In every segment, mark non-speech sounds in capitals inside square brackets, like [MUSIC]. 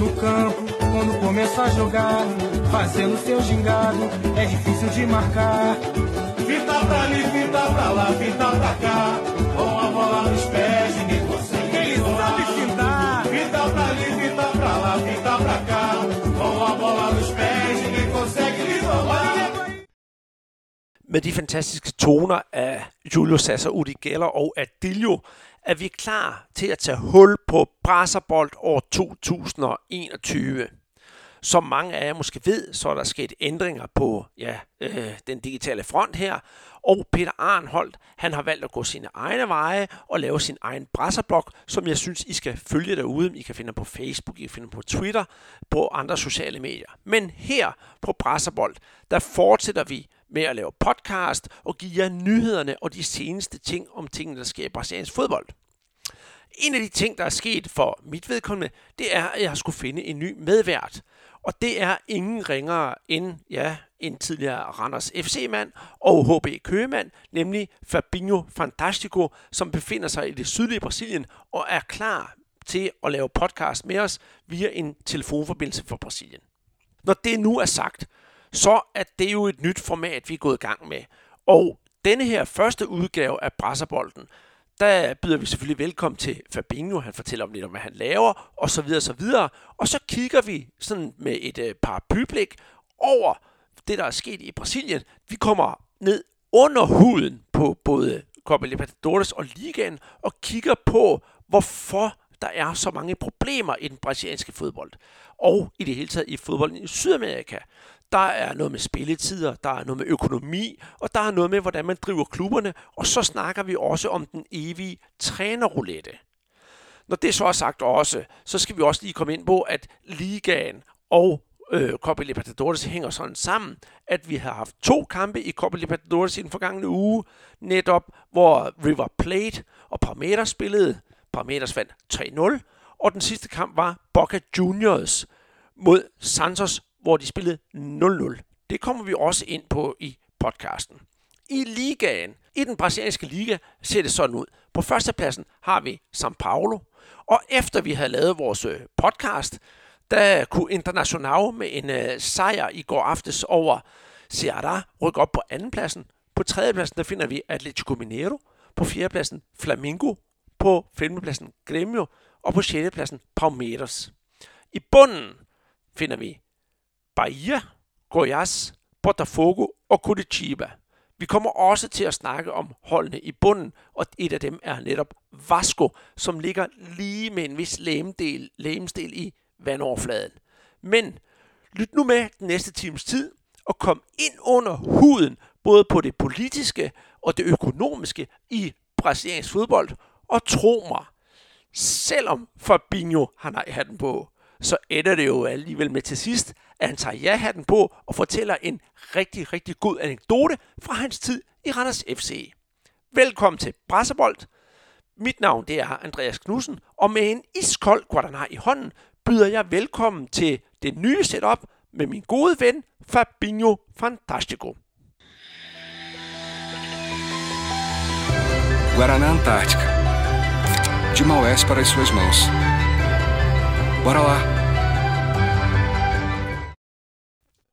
no campo, quando começa a jogar, fazendo seu gingado, é difícil de marcar. Fita pra ali, fita pra lá, fita pra cá, com a bola nos pés, ninguém consegue. Ele sabe fintar. Fita pra ali, fita pra lá, fita pra cá, com a bola nos pés, ninguém consegue lhe roubar. Med de fantastiske toner af Julio Sasser, Udi Geller og Adilio, er vi klar til at tage hul på Brasserbold år 2021. Som mange af jer måske ved, så er der sket ændringer på ja, øh, den digitale front her, og Peter Arnholdt, han har valgt at gå sine egne veje og lave sin egen brasserblog, som jeg synes, I skal følge derude. I kan finde på Facebook, I kan finde på Twitter, på andre sociale medier. Men her på Brasserbold, der fortsætter vi med at lave podcast og give jer nyhederne og de seneste ting om tingene, der sker i brasiliansk fodbold. En af de ting, der er sket for mit vedkommende, det er, at jeg skulle finde en ny medvært. Og det er ingen ringere end, ja, en tidligere Randers FC-mand og HB Køgemand, nemlig Fabinho Fantastico, som befinder sig i det sydlige Brasilien og er klar til at lave podcast med os via en telefonforbindelse fra Brasilien. Når det nu er sagt, så er det jo et nyt format, vi er gået i gang med. Og denne her første udgave af Brasserbolden, der byder vi selvfølgelig velkommen til Fabinho. Han fortæller om lidt om, hvad han laver, og så videre, så videre. Og så kigger vi sådan med et øh, paraplyblik over det, der er sket i Brasilien. Vi kommer ned under huden på både Copa Libertadores og Ligaen, og kigger på, hvorfor der er så mange problemer i den brasilianske fodbold. Og i det hele taget i fodbolden i Sydamerika. Der er noget med spilletider, der er noget med økonomi, og der er noget med, hvordan man driver klubberne, og så snakker vi også om den evige trænerroulette. Når det så er sagt også, så skal vi også lige komme ind på, at ligaen og øh, Copa Libertadores hænger sådan sammen, at vi har haft to kampe i Copa Libertadores i den forgangne uge, netop hvor River Plate og Palmeiras spillede. Palmeiras vandt 3-0, og den sidste kamp var Boca Juniors mod Santos hvor de spillede 0-0. Det kommer vi også ind på i podcasten. I ligaen, i den brasilianske liga, ser det sådan ud. På førstepladsen har vi São Paulo, og efter vi havde lavet vores øh, podcast, der kunne Internacional med en uh, sejr i går aftes over Ceará rykke op på andenpladsen. På tredjepladsen der finder vi Atletico Mineiro. På fjerdepladsen Flamengo. På femtepladsen Grêmio. Og på sjettepladsen Palmeiras. I bunden finder vi Bahia, Goiás, Botafogo og Curitiba. Vi kommer også til at snakke om holdene i bunden, og et af dem er netop Vasco, som ligger lige med en vis lægemdel, lægemsdel i vandoverfladen. Men lyt nu med den næste times tid og kom ind under huden, både på det politiske og det økonomiske i brasiliansk fodbold. Og tro mig, selvom Fabinho har nej-hatten på, så ender det jo alligevel med til sidst, at han tager ja-hatten på og fortæller en rigtig, rigtig god anekdote fra hans tid i Randers FC. Velkommen til Brasserbold. Mit navn det er Andreas Knudsen, og med en iskold Guadana i hånden, byder jeg velkommen til det nye setup med min gode ven Fabinho Fantastico. Guaraná Antártica. De Maués para as suas mãos. Bora lá!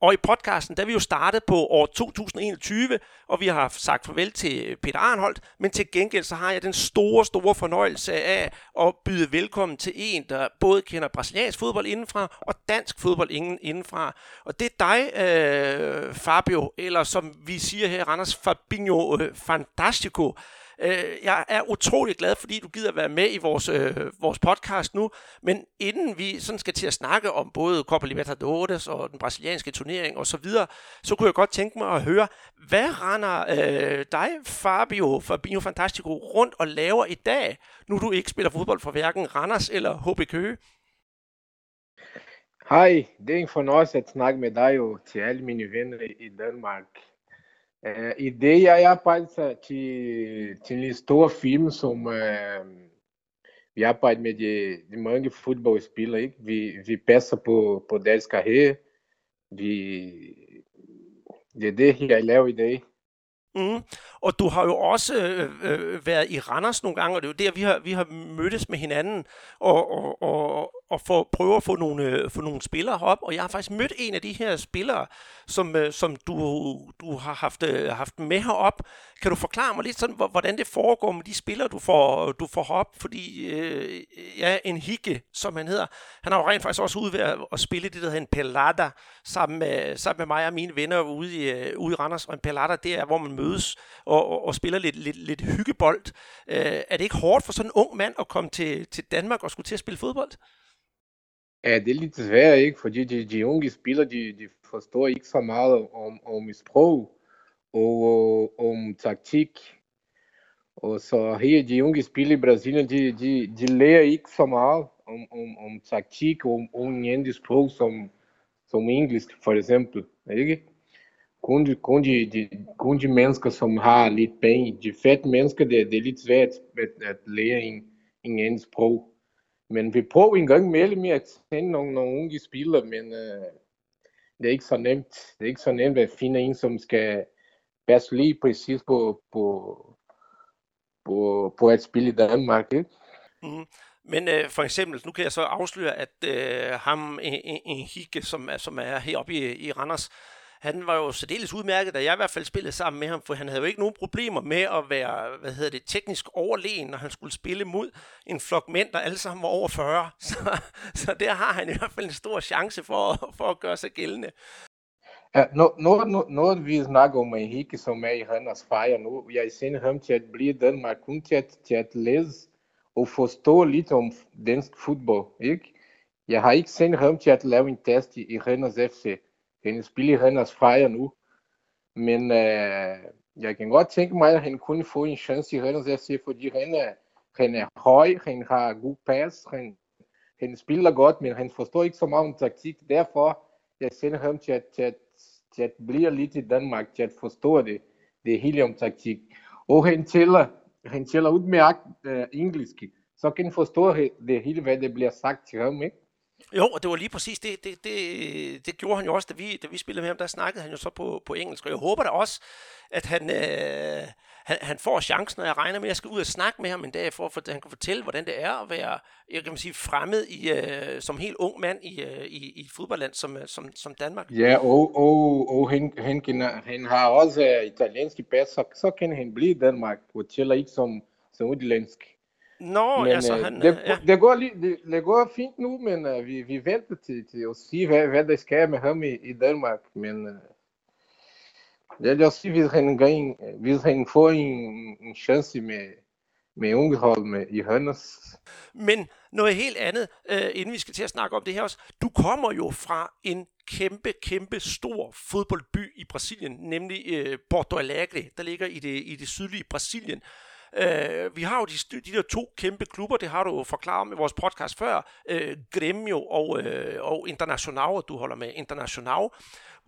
Og i podcasten, der er vi jo startet på år 2021, og vi har sagt farvel til Peter Arnholdt, men til gengæld så har jeg den store, store fornøjelse af at byde velkommen til en, der både kender brasiliansk fodbold indenfra og dansk fodbold indenfra. Og det er dig, øh, Fabio, eller som vi siger her i Randers, Fabinho øh, Fantastico. Øh, jeg er utrolig glad, fordi du gider være med i vores, øh, vores podcast nu. Men inden vi sådan skal til at snakke om både Copa Libertadores og den brasilianske turnering osv., så, videre, så kunne jeg godt tænke mig at høre, hvad render øh, dig, Fabio, Fabio Fantastico, rundt og laver i dag, nu du ikke spiller fodbold for hverken Randers eller HB Køge? Hej, det er en fornøjelse at snakke med dig og til alle mine venner i Danmark. É, e ideia aí a parte de, de listou filme som é, vi arbejder med de, de mange fodboldspillere, ikke? Vi, vi passer på, på deres karriere. Vi, det er det, jeg laver i dag. Mm. Og du har jo også øh, øh, været i Randers nogle gange, og det er jo der, vi har, vi har mødtes med hinanden. Og, og, og og for, prøve at få nogle, øh, få nogle spillere op, og jeg har faktisk mødt en af de her spillere, som, øh, som du, du har haft, øh, haft med herop. Kan du forklare mig lidt sådan, hvordan det foregår med de spillere, du får, du får op? Fordi øh, ja, en hikke, som han hedder, han har jo rent faktisk også ude ved at, at spille det, der hedder en pelada, sammen med, sammen med mig og mine venner ude i, øh, ude i Randers. Og en pelada, det er, hvor man mødes og, og, og spiller lidt, lidt, lidt hyggebold. Øh, er det ikke hårdt for sådan en ung mand at komme til, til Danmark og skulle til at spille fodbold? Ja, det er lidt svært, ikke? Fordi de, de unge spillere, de, de forstår ikke så meget om, om sprog og om taktik. Og så her, de unge spillere i Brasilien, de, de, de lærer ikke så meget om, om, om taktik og om, om en sprog som, som engelsk, for eksempel. Ikke? Kun de, kun, de, de, kun de mennesker, som har lidt penge, de fede mennesker, det, det er lidt svært at, at lære en, en anden sprog. Men vi prøver en gang imellem at tænde nogle, nogle unge spillere, men øh, det er ikke så nemt. Det er ikke så nemt at finde en, som skal passe lige præcis på, på, på, på at spille i Danmark. Ikke? Mm. Men øh, for eksempel, nu kan jeg så afsløre, at øh, ham, e-, en, en, en Higge, som er, som er heroppe i, i Randers, han var jo særdeles udmærket, da jeg i hvert fald spillede sammen med ham, for han havde jo ikke nogen problemer med at være, hvad hedder det, teknisk overlegen, når han skulle spille mod en flok mænd, der alle sammen var over 40. [LAUGHS] Så, så der har han i hvert fald en stor chance for, for at gøre sig gældende. Ja, noget, noget vi snakker om Henrique, som er i hans fejre nu, jeg sender ham til at blive i Danmark, kun til at, til at læse og forstå lidt om dansk fodbold, ikke? Jeg har ikke sendt ham til at lave en test i Rennes FC. Han spiller i Randers Freja nu. Men øh, jeg kan godt tænke mig, at han kunne få en chance i Randers FC, fordi han er, han er høj, han har god pas, han, han spiller godt, men han forstår ikke så meget om taktik. Derfor jeg sender ham til at, til at, til at blive lidt i Danmark, til at forstå det, det hele om taktik. Og han tæller, han tæller udmærket uh, øh, engelsk, så kan han forstå det hele, hvad der bliver sagt til ham, ikke? Jo, og det var lige præcis det, det, det, det gjorde han jo også, da vi, da vi spillede med ham, der snakkede han jo så på, på engelsk, og jeg håber da også, at han, øh, han, han får chancen, og jeg regner med, at jeg skal ud og snakke med ham en dag, for at han kan fortælle, hvordan det er at være, jeg kan sige, fremmed i, øh, som helt ung mand i, øh, i, i et fodboldland som, øh, som, som Danmark. Ja, og, og, og han, han, kan, han har også øh, italiensk pas, så, så kan han blive i Danmark, og tæller ikke som, som udlandsk. Nå, men, altså han... Det, ja. det, går, det, det går fint nu, men uh, vi, vi venter til, til at se, hvad, hvad der sker med ham i, i Danmark. Men uh, det er også, hvis han, gang, hvis han får en, en chance med, med ungehold med i. Men noget helt andet, uh, inden vi skal til at snakke om det her også. Du kommer jo fra en kæmpe, kæmpe stor fodboldby i Brasilien, nemlig uh, Porto Alegre, der ligger i det, i det sydlige Brasilien. Øh, vi har jo de, de der to kæmpe klubber, det har du jo forklaret med vores podcast før, øh, Gremio og, øh, og International, du holder med International.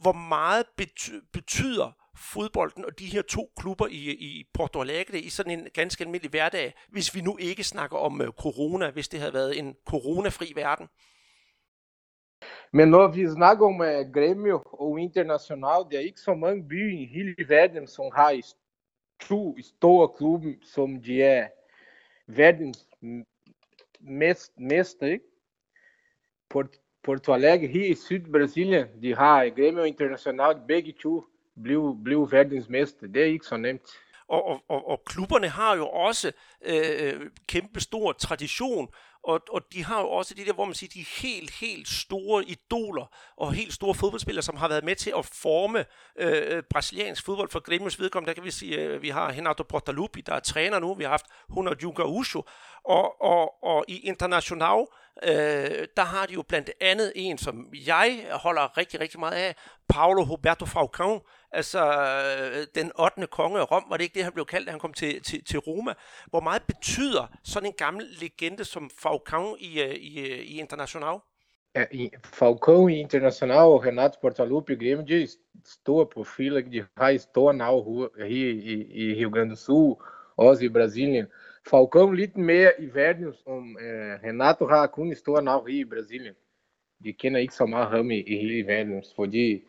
Hvor meget bety- betyder fodbolden og de her to klubber i, i Porto Alegre i sådan en ganske almindelig hverdag, hvis vi nu ikke snakker om øh, corona, hvis det havde været en coronafri verden? Men når vi snakker om øh, uh, Grêmio og International, det er ikke så mange byer i hele verden, som har to store klubber, som de er verdens mest, mestre. Porto, Porto Alegre e Sud Syd-Brasilien, de har Grêmio Internacional, begge to blev, blev verdensmester. Det er ikke så nemt. Og, og, og, og klubberne har jo også øh, øh kæmpe stor tradition og, og de har jo også de der, hvor man siger, de helt, helt store idoler og helt store fodboldspillere, som har været med til at forme øh, øh, brasiliansk fodbold for Grêmios vedkommende. Der kan vi sige, øh, vi har Renato Portaluppi, der er træner nu. Vi har haft Ronaldinho Usho. Og, og, og i International, øh, der har de jo blandt andet en, som jeg holder rigtig, rigtig meget af, Paulo Roberto Falcão, altså øh, den 8. konge af Rom, var det ikke det, han blev kaldt, da han kom til, til, til Roma? Hvor meget betyder sådan en gammel legende som Falcão i, øh, i, øh, i International? Ja, e Falcão i International Renato Portaluppi, Grêmio de store profiler, de har stor navn i, i Rio Grande do Sul, også i Brasilien. Falcão lidt mere i verden, som um, Renato har kun stor navn i Brasilien. De kender ikke så meget ham e i, i hele verden, fordi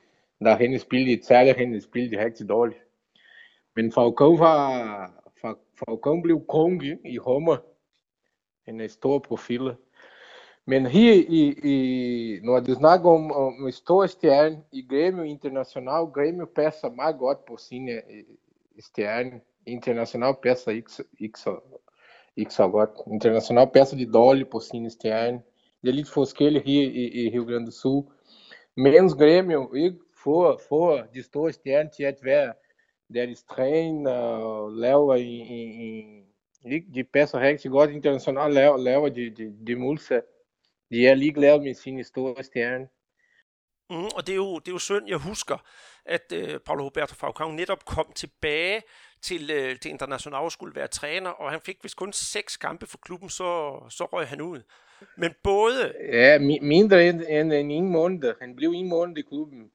da han spillede i Italien, han spillede rigtig dårligt. Men Falcão var, Falcão blev konge i Roma. Han er stor profil. Men her i, i når du snakker om, om store stjerne i Grêmio Internacional, Grêmio passer meget godt på sine øh, stjerne. Internacional passer ikke, ikke, så, ikke så godt. Internacional passer de dårligt på sine stjerne. Det er lidt forskelligt her i, i Rio Grande do Sul. Mens Grêmio ikke får, får de store stjerner til at være deres træner og laver i, i, i, de passer rigtig godt. Internacional laver, laver de, de, de målsæt. De er ligeglade med sine store stjerner. Mm, og det er, jo, det er jo synd, jeg husker, at øh, Paulo Roberto Falcao netop kom tilbage til, øh, til International skulle være træner, og han fik vist kun seks kampe for klubben, så, så røg han ud. Men både... Ja, mindre end, end, end en måned. Han blev en måned i klubben.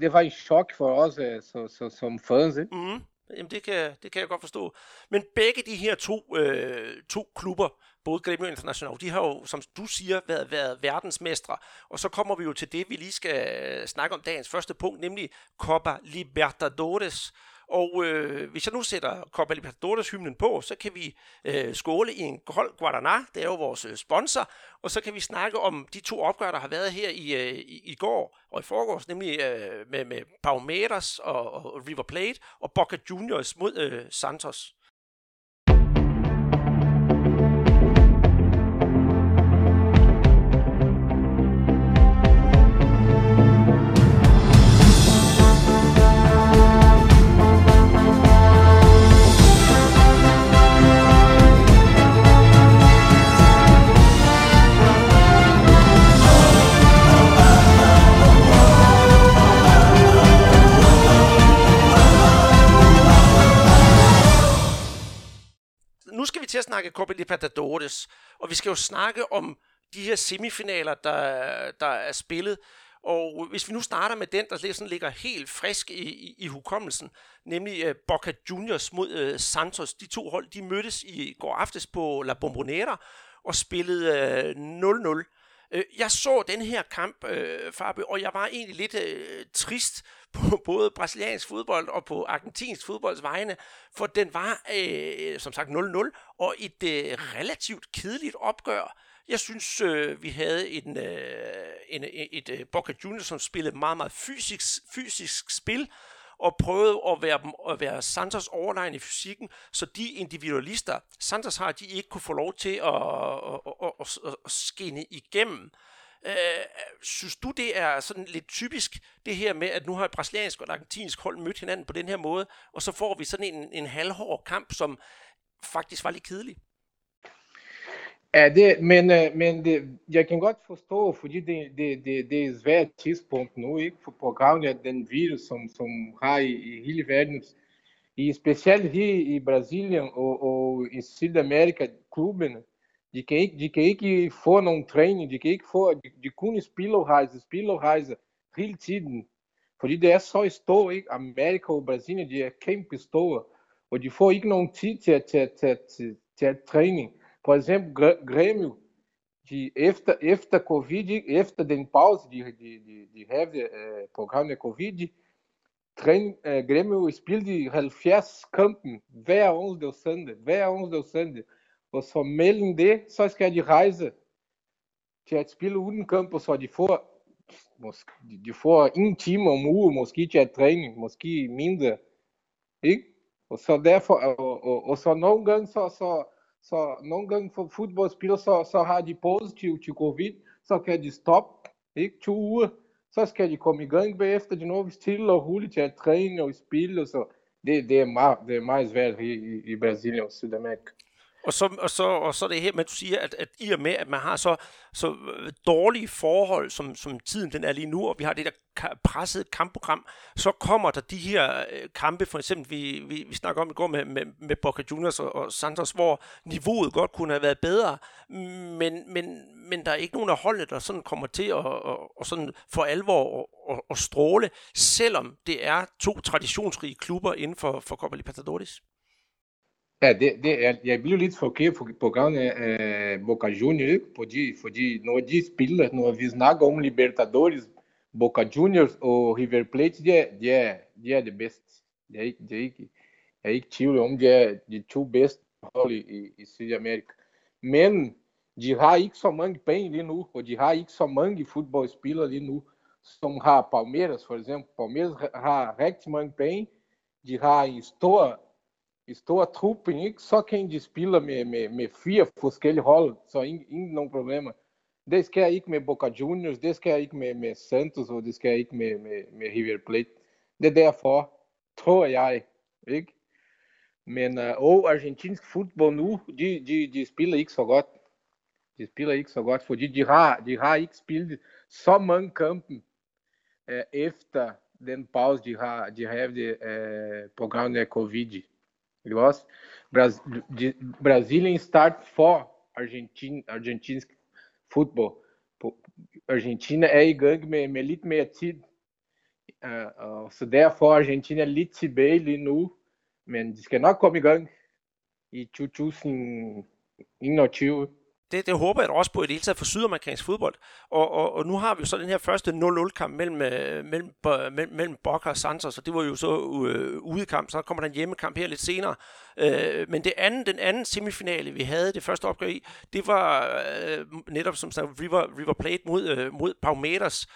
Det var en chok for os øh, eh, så, så, som fans. Mm, mm-hmm. jamen det kan, det kan jeg godt forstå. Men begge de her to, øh, to klubber, både Grêmio International, de har jo, som du siger, været, været verdensmestre. Og så kommer vi jo til det, vi lige skal snakke om dagens første punkt, nemlig Copa Libertadores. Og øh, hvis jeg nu sætter Copa Libertadores hymnen på, så kan vi øh, skåle i en kold Guaraná, det er jo vores øh, sponsor, og så kan vi snakke om de to opgør, der har været her i, øh, i, i går og i forgårs, nemlig øh, med, med Palmeiras og, og River Plate og Boca Juniors mod øh, Santos. Snakke Copa Libertadores, og vi skal jo snakke om de her semifinaler, der, der er spillet. Og hvis vi nu starter med den, der sådan ligger helt frisk i, i, i hukommelsen, nemlig uh, Boca Juniors mod uh, Santos. De to hold, de mødtes i går aftes på La Bombonera og spillede øh, uh, 0-0. Øh, jeg så den her kamp, uh, Fabio, og jeg var egentlig lidt øh, trist [LAUGHS] på både brasiliansk fodbold og på argentinsk fodbolds vegne, for den var øh, som sagt 0-0, og et øh, relativt kedeligt opgør. Jeg synes, øh, vi havde en, øh, en, et øh, Boca Juniors, som spillede meget, meget fysisk, fysisk spil, og prøvede at være, at være Santos overlegen i fysikken, så de individualister, Santos har, de ikke kunne få lov til at, at, at, at, at, at skinne igennem. Øh, synes du, det er sådan lidt typisk, det her med, at nu har et brasiliansk og et argentinsk hold mødt hinanden på den her måde, og så får vi sådan en, en halvhård kamp, som faktisk var lidt kedelig? Ja, det, men, men det, jeg kan godt forstå, fordi det, det, det, det er svært tidspunkt nu, ikke? For på grund af den virus, som, som har i, i hele verden, i specielt her i Brasilien og, og i Sydamerika, klubbene, de kan ikke, de kan ikke få nogen træning, de kan ikke få, de, de kunne spille og rejse, spille og rejse hele tiden. Fordi det er så stort, ikke? Amerika og Brasilien, de er kæmpe store, og de får ikke nogen tid til at, til, til, til, til at træning. For eksempel Grêmio, de efter, efter Covid, efter den pause, de, de, de, de havde uh, på grund af Covid, træn, uh, Grêmio spillede 70 kampen hver onsdag og søndag, hver onsdag og søndag. Og så mellem det, så skal de rejse til at spille uden kamp, så de får, måske, de får en time om uge, måske til at træne, måske mindre. Ikke? Og så derfor, og, og, og så nogle så, så nogle gange for fodboldspillere, så, så har de covid, så kan de stoppe, ikke? To uger, så skal de i gang bagefter, de spille, og så det, det, er meget, det er meget svært i, i, i Brasilien og Sydamerika. Og så, og så, og så det her med, at du siger, at, at i og med, at man har så, så øh, dårlige forhold, som, som tiden den er lige nu, og vi har det der pressede kampprogram, så kommer der de her øh, kampe, for eksempel, vi, vi, vi snakker om i går med, med, med Boca Juniors og, og Santos, hvor niveauet godt kunne have været bedre, men, men, men der er ikke nogen af holdene, der sådan kommer til at og, og sådan for alvor at, og, og stråle, selvom det er to traditionsrige klubber inden for, for Copa Libertadores. É, det, det, jeg, jeg blev lidt forkert på, på grund af øh, Boca Juniors, fordi, fordi når de spiller, når vi snakker om Libertadores, Boca Juniors og River Plate, de de de det bedste. Det er ikke, det er ikke, jeg er ikke tvivl om, de de to bedste hold i, i Sydamerika. Men de har ikke så mange penge lige nu, og de har ikke så mange fodboldspillere lige nu, som Palmeiras, for eksempel. Palmeiras har rigtig mange penge, de har en stor, en stor truppe, ikke? Så kan de spille med, med, med fire forskellige hold, så ingen, ingen nogen problemer. Det skal jeg ikke med Boca Juniors, det skal jeg ikke med, med Santos, og det skal jeg ikke med, med, med River Plate. Det er derfor, tror jeg, ikke? Men uh, og argentinsk fodbold nu, de, de, de spiller ikke så godt. De spiller ikke så godt, fordi de har, de har ikke spillet så mange kampe uh, efter den pause, de har, de har det uh, på grund af Covid. Ikke også? Bras, de, Brasilien start for Argentin, argentinsk fodbold. Argentina er i gang med, med lidt mere tid. Uh, uh, så derfor Argentina er lidt tilbage lige nu men de skal nok komme i gang i 2021. Det, det håber jeg også på i det hele taget for sydamerikansk fodbold. Og, og, og nu har vi jo så den her første 0-0-kamp mellem, øh, mellem, øh, mellem, mellem Boca og Santos, og det var jo så øh, udekamp, så kommer der en hjemmekamp her lidt senere. Øh, men det anden, den anden semifinale, vi havde det første opgør i, det var øh, netop som sagt River, River Plate mod, øh, mod Palmeiras,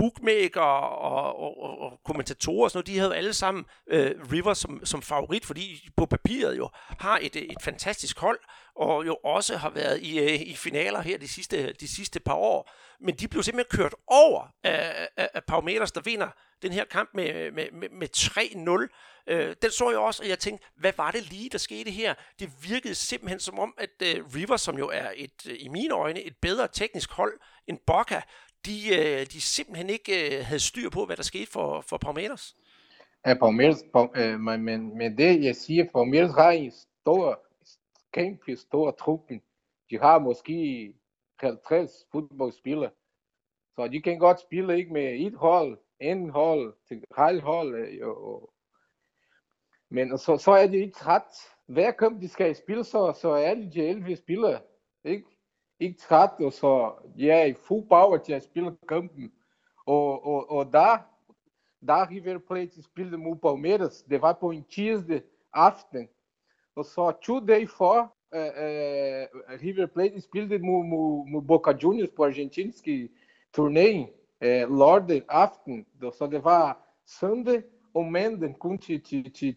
bookmaker og, og, og, og kommentatorer og sådan noget, de havde alle sammen øh, River som, som favorit, fordi på papiret jo har et, øh, et fantastisk hold, og jo også har været i, øh, i finaler her de sidste, de sidste par år. Men de blev simpelthen kørt over af, af, af Palmeiras, der vinder den her kamp med, med, med, med 3-0. Øh, den så jeg også, og jeg tænkte, hvad var det lige, der skete her? Det virkede simpelthen som om, at øh, River, som jo er et, øh, i mine øjne et bedre teknisk hold end Boca, de, øh, de simpelthen ikke øh, havde styr på, hvad der skete for, for Palmeiras. Ja, Palmeiras, øh, men, men, men det jeg siger, Palmeiras har en stor, kæmpe stor truppen. De har måske 50 fodboldspillere. Så de kan godt spille ikke med et hold, en hold, til halv hold. Øh, jo. Men så, så er de ikke ret. Hver kamp de skal spille, så, så er de de 11 spillere. Ikke? Ikke træt, og så ja, i power til at spille kampen. Og, og, da, da River Plate spillede mod Palmeiras, det var på en tirsdag aften. Og så to dage for, uh, uh, River Plate spillede mod, mod, Boca Juniors på argentinske turné, uh, lørdag aften. Så det var søndag og mandag kun til, til, til,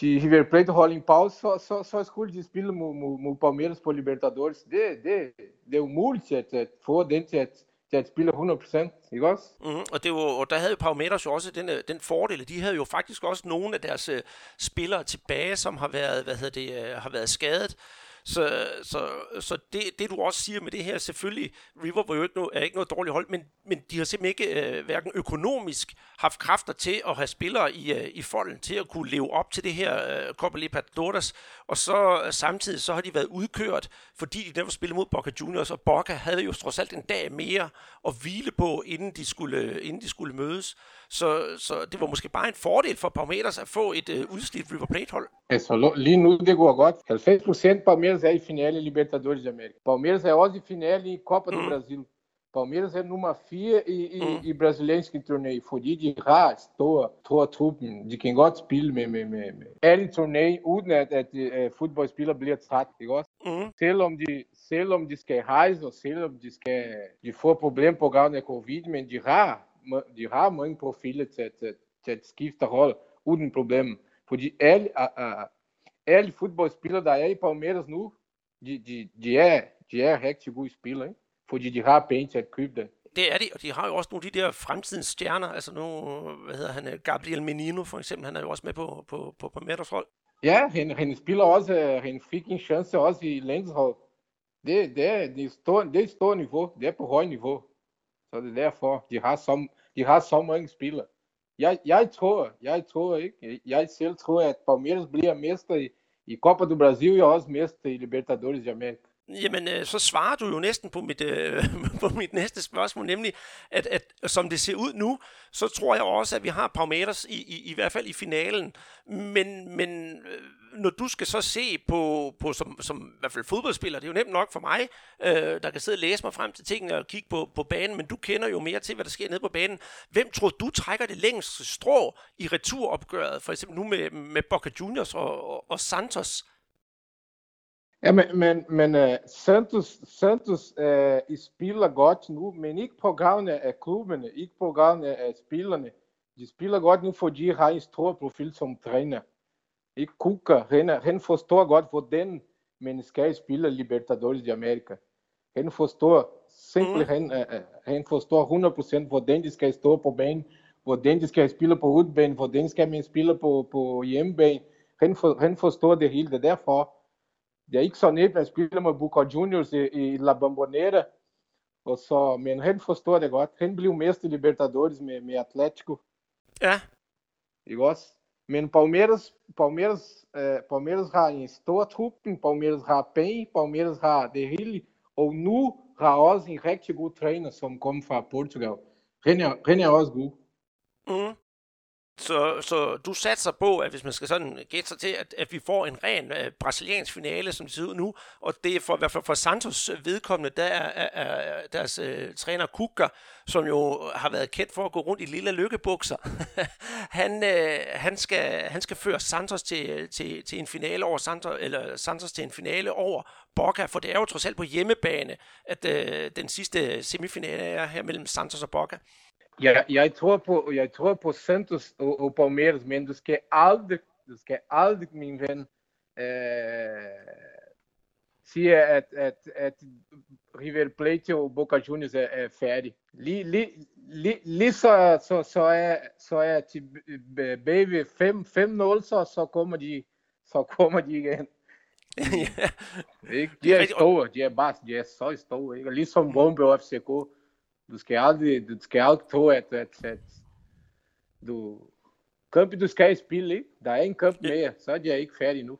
de River Plate rola em pause, só, só, só escolhe de spille no, no Palmeiras på Libertadores. de, de, det er umuligt at, at få den til at, til at spille 100%, ikke også? Mm, og, det var, og der havde jo Palmeiras jo også den, øh, den fordel, de havde jo faktisk også nogle af deres uh, spillere tilbage, som har været, hvad hedder det, uh, har været skadet. Så, så, så det, det, du også siger med det her, selvfølgelig, River var jo ikke noget, er ikke noget dårligt hold, men, men de har simpelthen ikke øh, hverken økonomisk haft kræfter til at have spillere i, øh, i folden til at kunne leve op til det her øh, Copa Libertadores, og så øh, samtidig så har de været udkørt, fordi de never spillede mod Boca Juniors, og Boca havde jo trods alt en dag mere at hvile på, inden de skulle, inden de skulle mødes. Så, så det var måske bare en fordel for Palmeiras at få et øh, udslidt River Plate-hold. Altså, lige nu det går godt. 90% Palmeiras er i finale i Libertadores de América. Palmeiras er også i finale i Copa mm. do Brasil. Palmeiras er nummer 4 i, i, mm. i brasilianske turné, fordi de har stor, stor truppen. De kan godt spille med, med, med, med alle turné, uden at, at uh, fodboldspillere bliver træt, ikke også? Mm. Selvom, de, selvom de skal rejse, og selvom de, skal, de får problemer på grund af covid, men de har de har mange profiler til, til, til at skifte hold uden problem. Fordi alle, uh, alle fodboldspillere, der er i Palmeiras nu, de, de, de, er, de er rigtig gode spillere, ikke? fordi de har penge til at købe dem. Det er de, og de har jo også nogle af de der fremtidens stjerner, altså nu, hvad hedder han, Gabriel Menino for eksempel, han er jo også med på, på, på Palmeiras hold. Ja, han, han spiller også, han fik en chance også i landshold. Det, det, er, det, er stor, det er stort niveau, det er på højt niveau. Så det er derfor, de har så, de har så mange spillere. Jeg, jeg tror, jeg tror ikke, jeg selv tror, at Palmeiras bliver mester i, i Copa do Brasil og også mester i Libertadores de América. Jamen, øh, så svarer du jo næsten på mit, øh, [LAUGHS] på mit næste spørgsmål, nemlig, at, at som det ser ud nu, så tror jeg også, at vi har Palmeiras i, i, i hvert fald i finalen. Men, men øh, når du skal så se på, på som, som i hvert fald fodboldspiller, det er jo nemt nok for mig, øh, der kan sidde og læse mig frem til tingene og kigge på, på banen, men du kender jo mere til, hvad der sker nede på banen. Hvem tror du trækker det længste strå i returopgøret, for eksempel nu med, med Boca Juniors og, og, og Santos? Ja, men, men, men uh, Santos, Santos uh, spiller godt nu, men ikke på grund af klubbene, ikke på grund af spillerne. De spiller godt nu, fordi har en stor profil som træner. Ikke Kuka, han, han forstår godt, hvordan man skal spille Libertadores de Amerika. Han forstår simpelthen, mm. uh, han forstår 100% hvordan de skal stå på banen, hvordan de skal spille på udbanen, hvordan skal man spille på, på hjemmebane. Han, for, han forstår det hele, derfor det er ikke så nemt at spille med Boca Juniors i, i La Bombonera, og så, men han forstår det godt. Han blev mester Libertadores med, med Atlético. Ja. Ikke også? Men Palmeiras, Palmeiras, uh, Palmeiras har en stor truppen, Palmeiras har penge, Palmeiras har det hele, og nu har også en rigtig god træner, som kommer fra Portugal. Han er, han er også god. Mm. Så, så du satser på, at hvis man skal sådan gætte sig til, at, at vi får en ren uh, brasiliansk finale, som det ser ud nu, og det er for, i hvert fald for Santos øh, vedkommende, der er, er, er deres uh, træner Kukker, som jo har været kendt for at gå rundt i lille lykkebukser. [LAUGHS] han, uh, han, skal, han skal føre Santos til, til, til en finale over Santos, eller Santos til en finale over Boca, for det er jo trods alt på hjemmebane, at uh, den sidste semifinale er her mellem Santos og Boca. Jeg, jeg, tror på, jeg tror på Santos og, og Palmeiras, men du skal aldrig, du skal aldrig, min ven, øh, sige, at, at, at River Plate og Boca Juniors er, er færdig. Lige, lige, lige, lige så, så, så, er, så er til baby 5-0, så, så kommer de, så kommer de [LAUGHS] igen. ja. Ikke? De er store, de er bare, de er så store, ikke? Ligesom Bombe og FCK du skal aldrig, du skal aldrig tro, at, at, at du, kamp du skal spille, ikke? der er en kamp mere, så er jeg ikke færdig nu.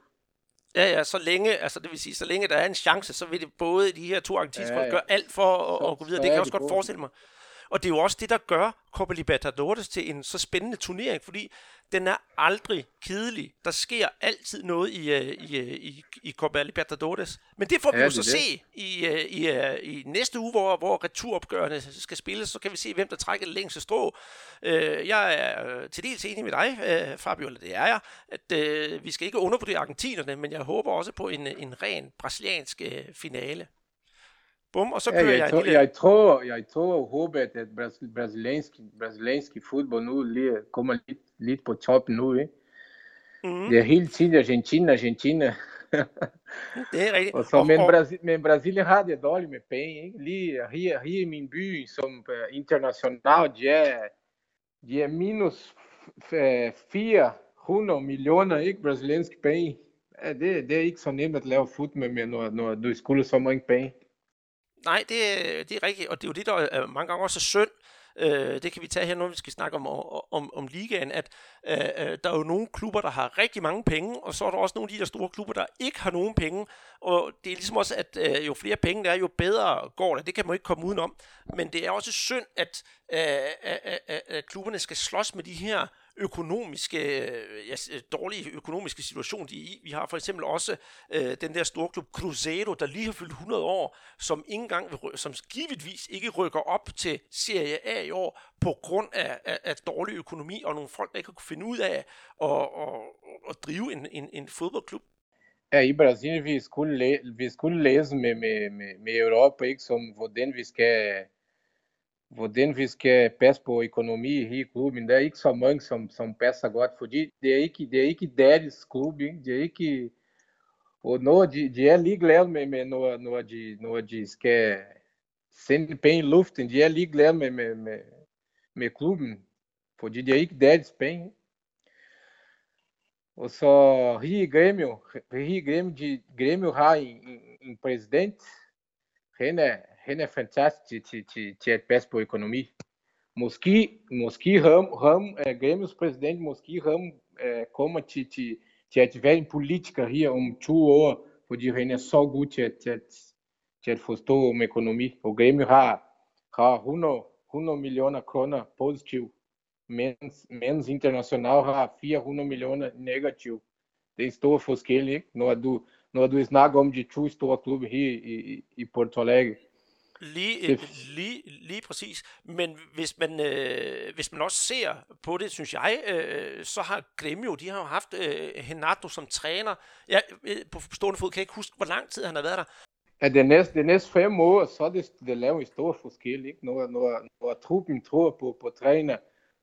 Ja, ja, så længe, altså det vil sige, så længe der er en chance, så vil det både de her to argentinske ja, ja. gøre alt for at, så, at gå videre. Det kan jeg også godt forestille mig. Og det er jo også det, der gør Copa Libertadores til en så spændende turnering, fordi den er aldrig kedelig. Der sker altid noget i, uh, i, uh, i, i Copa Libertadores. Men det får vi ja, jo så det. se i, uh, i, i næste uge, hvor, hvor returopgørende skal spilles. Så kan vi se, hvem der trækker det længste strå. Jeg er til dels enig med dig, Fabio, eller det er jeg, at vi skal ikke undervurdere argentinerne, men jeg håber også på en, en ren brasiliansk finale. Og så ja, jeg, jeg, lille... jeg, tror, jeg tror og håber, at brasiliansk, brasiliansk fodbold nu lige kommer lidt, lidt på toppen nu. Ikke? Mm. Det er hele tiden Argentina, Argentina. det er rigtigt. og så, men, Brasil, men Brasilien har det dårligt med penge. Ikke? Lige her, her i min by, som uh, international, de er, de er minus 400 millioner ikke brasilianske penge. Ja, det, det er ikke så nemt at lave fodbold med, når, når du skulle så mange penge. Nej, det, det er rigtigt, og det er jo det, der er mange gange også er synd. Øh, det kan vi tage her, når vi skal snakke om, om, om ligaen, at øh, øh, der er jo nogle klubber, der har rigtig mange penge, og så er der også nogle af de der store klubber, der ikke har nogen penge. Og det er ligesom også, at øh, jo flere penge der er, jo bedre går det. Det kan man ikke komme udenom. Men det er også synd, at, øh, at, at, at klubberne skal slås med de her økonomiske, øh, ja, øh, dårlige økonomiske situation, de er i. Vi har for eksempel også øh, den der store klub Cruzeiro, der lige har fyldt 100 år, som, ikke engang, som givetvis ikke rykker op til Serie A i år, på grund af, af, af dårlig økonomi og nogle folk, der ikke har kunne finde ud af at, at, at drive en, en, en fodboldklub. Ja, i Brasilien vi skulle, læ vi skulle læse med, med, med, med Europa, ikke, som hvordan vi skal hvordan vi skal passe på økonomi i klubben. Der er ikke så mange, som, som passer godt, fordi det er ikke, det er ikke deres klub, det er ikke... Og når de, de er ligeglade med, med når, når, de, når de skal sende penge i luften, de er ligeglade med, med, med, med klubben, fordi det er ikke deres penge. Og så Rio Grêmio, Rio Grêmio, de, Grêmio har en, en, en præsident, han er, han er fantastisk til, til, til at passe på økonomi. Måske, måske ham, ham uh, Grêmios præsident, måske ham uh, kommer til, til, til at være en politiker her om to år, fordi han er så god til at, til at, til Grêmio har, har 100, 100 millioner kroner positiv, mens, mens international har 400 millioner negativ. Det er stor forskel, ikke? Når du, når du snakker om de to store klubber her i, i Porto Alegre. Lige, lige, lige præcis. Men hvis man, øh, hvis man også ser på det, synes jeg, øh, så har Gremio, de har jo haft øh, Henato som træner. Jeg, øh, på stående fod kan jeg ikke huske, hvor lang tid han har været der. Ja, de næste, de næste fem år, så det, det laver en stor forskel, ikke? Når, når, når truppen tror på, på træner,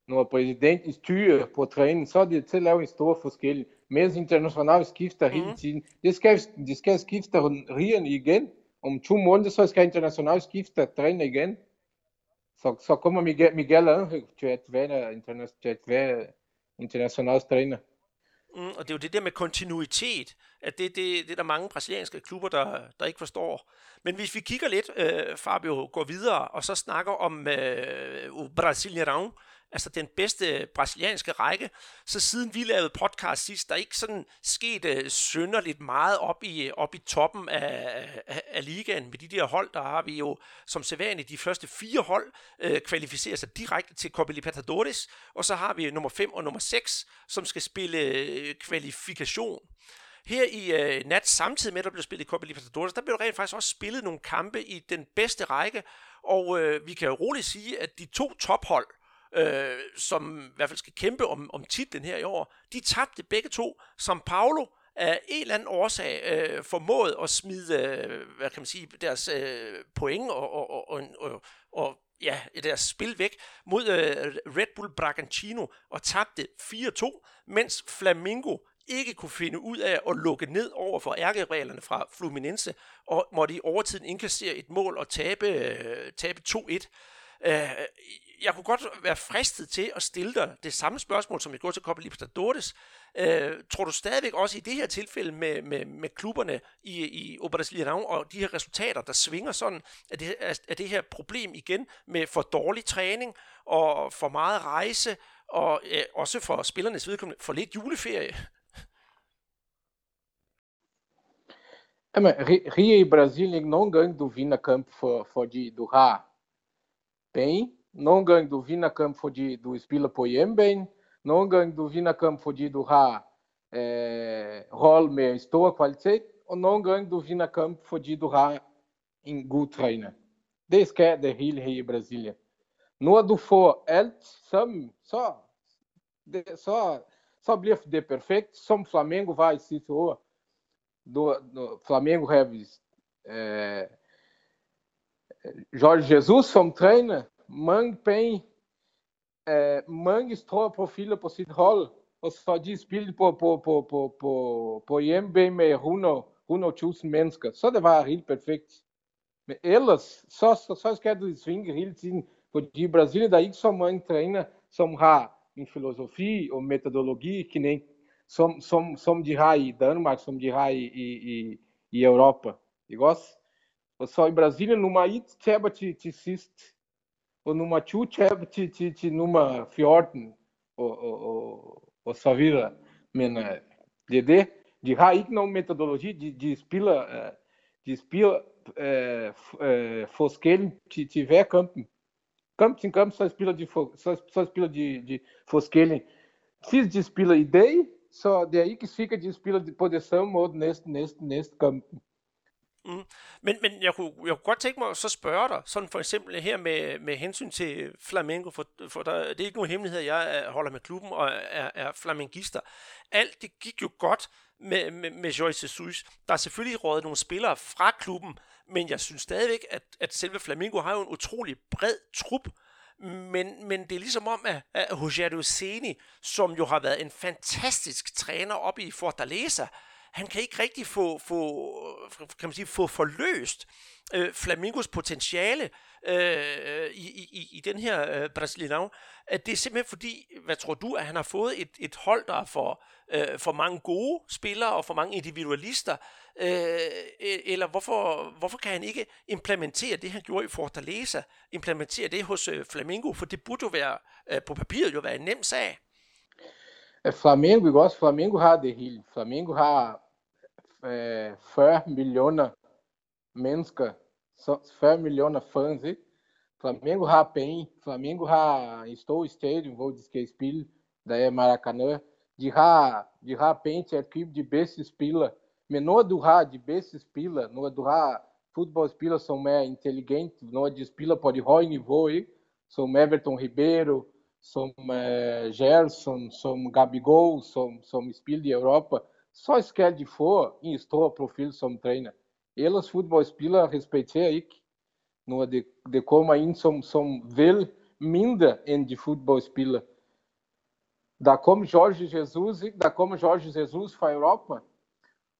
når præsidenten styrer på træning, så er det til at lave en stor forskel. Mens internationalt skifter mm. hele tiden. Det skal, det skal skifte rigerne igen. Om to måneder, så skal International skifte træner igen. Så, så kommer Miguel, øh, Miguel Angel til at være, øh, øh, international, international træner. Mm, og det er jo det der med kontinuitet, at det, det, det er der mange brasilianske klubber, der, der ikke forstår. Men hvis vi kigger lidt, øh, Fabio, går videre, og så snakker om øh, Brasilianão, altså den bedste brasilianske række, så siden vi lavede podcast sidst, der er ikke sådan sket øh, uh, synderligt meget op i, øh, op i toppen af, af, af ligaen med de der hold, der har vi jo som sædvanligt de første fire hold øh, kvalificerer sig direkte til Copa Libertadores, og så har vi nummer 5 og nummer 6, som skal spille øh, kvalifikation. Her i øh, nat, samtidig med, at der blev spillet Copa Libertadores, der blev der rent faktisk også spillet nogle kampe i den bedste række, og øh, vi kan jo roligt sige, at de to tophold, øh, som i hvert fald skal kæmpe om, om titlen her i år, de tabte begge to. Som Paulo af en eller anden årsag øh, formåede at smide, øh, hvad kan man sige, deres øh, point og, og, og, og, og, og ja, deres spil væk mod øh, Red Bull Bragantino og tabte 4-2, mens Flamingo ikke kunne finde ud af at lukke ned over for ærkereglerne fra Fluminense, og måtte i overtiden indkassere et mål og tabe, øh, tabe 2-1. Øh, jeg kunne godt være fristet til at stille dig det samme spørgsmål, som jeg går til Copa Libertadores. Øh, tror du stadigvæk også i det her tilfælde med, med, med klubberne i, i Brasilianão og de her resultater, der svinger sådan, at det, er det her problem igen med for dårlig træning og for meget rejse, og øh, også for spillernes vedkommende for lidt juleferie? Jamen, Rio e i Brasilien nogle gange du vinder kamp for, fordi du har bem, non gange du vina campo de do spila poiem bem, non gange du vina campo de do ha eh, rol med stor kvalitet, og non gange du vina campo de do ha en god træner. Det skal det hele her i Brasilien. Når du får alt sammen, så, det, så, så bliver det perfekt, som Flamengo var i sidste år. Do, do, Flamengo har eh, Jorge Jesus som træner, mange penge, øh, mange store profiler på sit hold, og så de spillede på, på, på, på, på, på hjemme med 100, 100.000 mennesker. Så det var helt perfekt. Men ellers, så, så, så skal du svinge hele tiden, fordi i Brasilien der er ikke så mange træner, som har en filosofi og metodologi, que nem, som, som, som de har i Danmark, som de har i, i, i, Europa. Ikke også? Og så i Brasilien, nummer 1 taber til, til sidst, og nummer 2 taber til, til, til nummer 14, og, og, og, og så videre. Men uh, det er det. De har ikke nogen metodologi, de, de spiller, uh, de spiller uh, uh, forskelligt til, til hver kampen. Kamp til kamp, så spiller de, for, så, så spiller de, de forskelligt. Hvis de spiller i dag, så det er ikke sikkert, at de spiller på det samme måde næste, næste, næste kampen. Mm. Men, men jeg, kunne, jeg kunne godt tænke mig at så spørge dig, sådan for eksempel her med, med hensyn til Flamengo, for, for der, det er ikke nogen hemmelighed, jeg holder med klubben og er, er flamengister. Alt det gik jo godt med, med, med Joyce Jesus. Der er selvfølgelig rådet nogle spillere fra klubben, men jeg synes stadigvæk, at, at selve Flamengo har jo en utrolig bred trup, men, men det er ligesom om, at, at Jose Seni, som jo har været en fantastisk træner op i Fortaleza, han kan ikke rigtig få, få, øh, kan man sige, få forløst øh, Flamingos potentiale øh, i, i, i den her øh, Brasilianão. At det er simpelthen fordi, hvad tror du, at han har fået et, et hold, der er for, øh, for mange gode spillere og for mange individualister, øh, e-, eller hvorfor, hvorfor kan han ikke implementere det, han gjorde i Fortaleza, implementere det hos øh, Flamingo, for det burde jo være, øh, på papiret jo være en nem sag. É, Flamengo, igual Flamengo har det hele. Flamengo har é, 40 millioner mennesker, 40 millioner fans, ikke? Flamengo har penge, Flamengo har en stor stadion, hvor de skal spille, der er Maracanã. De har, de har penge til at købe de bedste spillere. Men når du har de bedste spillere, når du har fodboldspillere, som er intelligente, når de spiller på det høje niveau, ikke? som Everton Ribeiro, som uh, Gerson, som Gabigol, som, som spiller i Europa, så skal de få en stor profil som træner. Ellers fodboldspillere respekterer ikke, når det, det kommer ind som, som vil mindre end de fodboldspillere. Der kom Jorge Jesus, der kom Jorge Jesus fra Europa,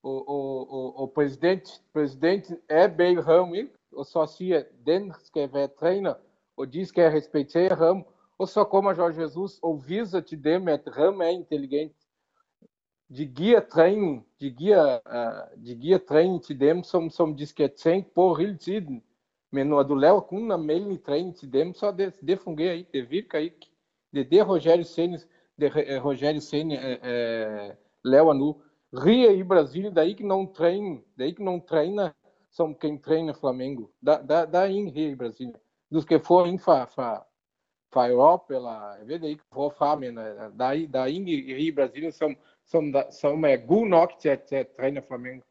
o, o, o, o presidente, presidente é bem ramo, ou só se den skal være træner, og de skal respektere ham, og så kommer Jorge Jesus og viser til dem, at ham er intelligent. De giver træning, de giver, uh, de giver træning til dem, som, som de skal tænke på hele tiden. Men når du laver kun en almindelig træning til dem, så det, det fungerer ikke, det virker ikke. Det er det, Rogério Senna, det, Rogério Senna uh, uh, laver nu. Ria e Brasília, daí que não treina, daí que não treina, são quem treina Flamengo. Da, da, daí em Rio e Brasília. Dos que foram para fa, fa Faiol, pela vê daí da, for Ing daí, Rio e Brasília são, são, são é, god nok til at, til at træne Flamengo.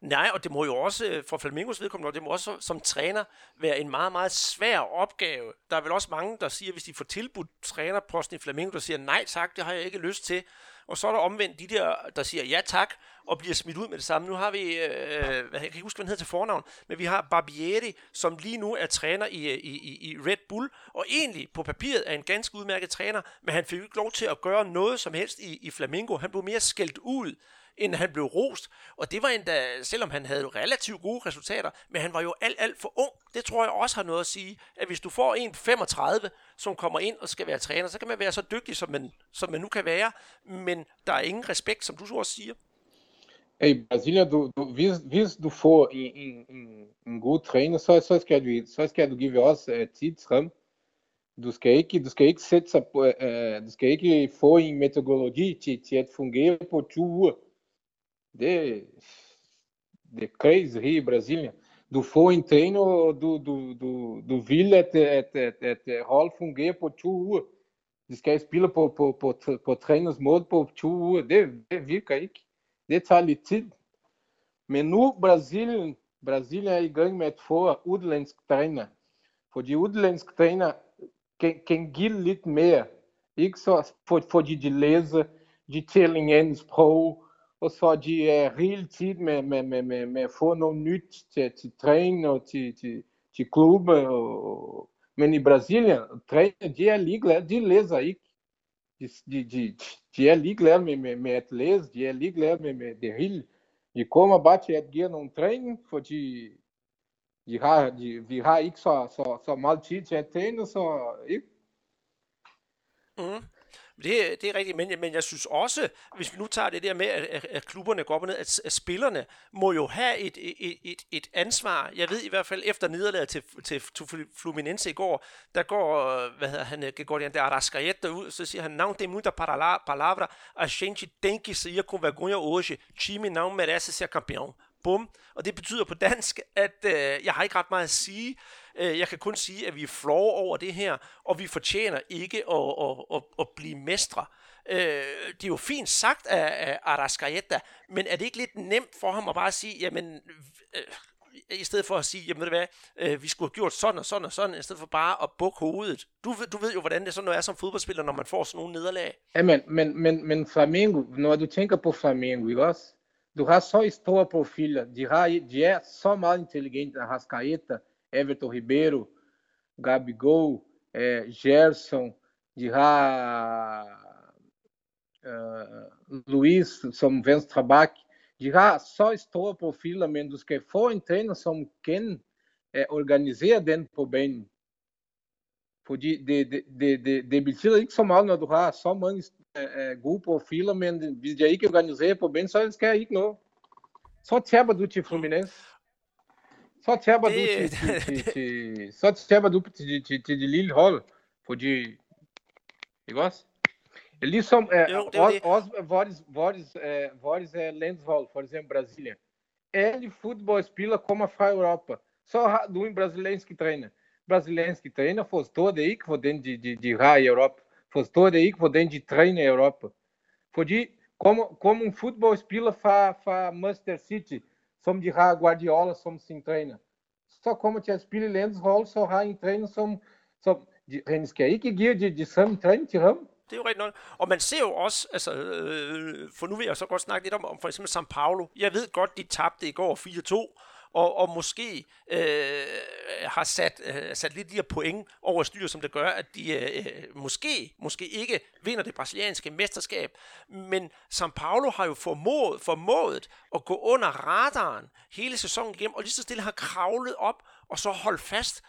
Nej, og det må jo også, øh, for Flamingos vedkommende, det må også som træner være en meget, meget svær opgave. Der er vel også mange, der siger, hvis de får tilbudt trænerposten i Flamingo, der siger, nej tak, det har jeg ikke lyst til. Og så er der omvendt de der, der siger ja tak, og bliver smidt ud med det samme. Nu har vi, øh, jeg kan ikke huske, hvad han hedder til fornavn, men vi har Barbieri, som lige nu er træner øh, i, i, i Red Bull, og egentlig på papiret er en ganske udmærket træner, men han fik ikke lov til at gøre noget som helst i, i Flamingo. Han blev mere skældt ud end han blev rost. Og det var endda, selvom han havde relativt gode resultater, men han var jo alt, alt for ung. Det tror jeg også har noget at sige, at hvis du får en 35, som kommer ind og skal være træner, så kan man være så dygtig, som man, som man nu kan være, men der er ingen respekt, som du også siger. I Brasília, du, du, hvis, hvis du får en, en, en, en god træner, så, så, skal du, så skal du give os øh, uh, tidsram. Du skal ikke, du skal ikke sætte sig på, uh, du skal ikke få en metodologi til, til at fungere på 20 uger. Det er crazy i Brasília. Får en treino do, do, do, do Villa at, at, at, at hold fungerer på to uger. De skal spille på, på, på, på træners måde på to uger. Det, det virker ikke. Det tager lidt tid. Men nu Brasilien, Brasilien er i gang med at få udlandsk træner. Fordi udlandsk træner kan, kan fordi de læser, de taler en sprog, og så de er hele tiden med, med, med, med, med at få noget nyt til, til træning og til, til, til klubber. Men i Brasilien, træner, de er ligeglade, de læser ikke. De, de, de, de er ligeglade med, med, med at læse, de er ligeglade med, med det hele. De kommer bare til at give nogle træning, fordi de har, de, vi har ikke så, så, så meget tid til at træne, så ikke? Mm. Det, det er rigtigt, men, men jeg synes også, hvis vi nu tager det der med, at, at klubberne går op og ned, at, at spillerne må jo have et, et, et, et ansvar. Jeg ved i hvert fald, efter nederlaget til, til, til Fluminense i går, der går, hvad hedder han, Gregorian de Arrascaeta ud, så siger han, não tem muita palavra, a gente tem que sair com vergonha hoje, time não merece ser campeão. Bum. Og det betyder på dansk, at øh, jeg har ikke ret meget at sige. Øh, jeg kan kun sige, at vi er flove over det her, og vi fortjener ikke at, at, at, at blive mestre. Øh, det er jo fint sagt af, af Arascaeta, men er det ikke lidt nemt for ham at bare sige, jamen, øh, i stedet for at sige, jamen ved du hvad, øh, vi skulle have gjort sådan og sådan og sådan, i stedet for bare at bukke hovedet. Du, du ved jo, hvordan det sådan er som fodboldspiller, når man får sådan nogle nederlag. Ja, men, men, men, men Flamengo, når du tænker på Flamengo, ikke også? Du har så store profiler, de, har, de er så meget intelligente, Arrascaeta, Everton Ribeiro, Gabigol, é, Gerson, de har uh, Luiz som venstreback. De har så store profiler, men du skal få en træner som kan uh, organisere den på banen. Fordi det, det, det, det, det betyder ikke så meget, når du har så mange uh, gode profiler, men hvis de ikke organiserer på banen, så skal ikke noget. Så taber du til Fluminense. Só du til, tjaba du til, til, til det lille hold, fordi, ikke også? Ligesom uh, jo, også, også vores, vores, uh, vores uh, landshold, for exemplo, Brasília. Ele fodboldspiller kommer fra Europa. Så har du en brasiliansk træner. Brasiliansk træner forstår det ikke, hvordan de, de, de har i Europa. Forstår det ikke, hvordan de træner i Europa. Fordi, como, como um fodboldspiller fra, fra Manchester City, som de har Guardiola som sin træner. Så kommer til at spille Lens hold, så har en træner som, som de, han skal ikke give de, de samme træning til ham. Det er jo rigtigt nok. Og man ser jo også, altså, øh, øh for nu vil jeg så godt snakke lidt om, om for eksempel São Paulo. Jeg ved godt, de tabte i går 4-2, og, og måske øh, har sat, øh, sat lidt de her point over styr, som det gør, at de øh, øh, måske, måske ikke vinder det brasilianske mesterskab. Men São Paulo har jo formået, formået at gå under radaren hele sæsonen igennem, og lige så stille har kravlet op og så holdt fast.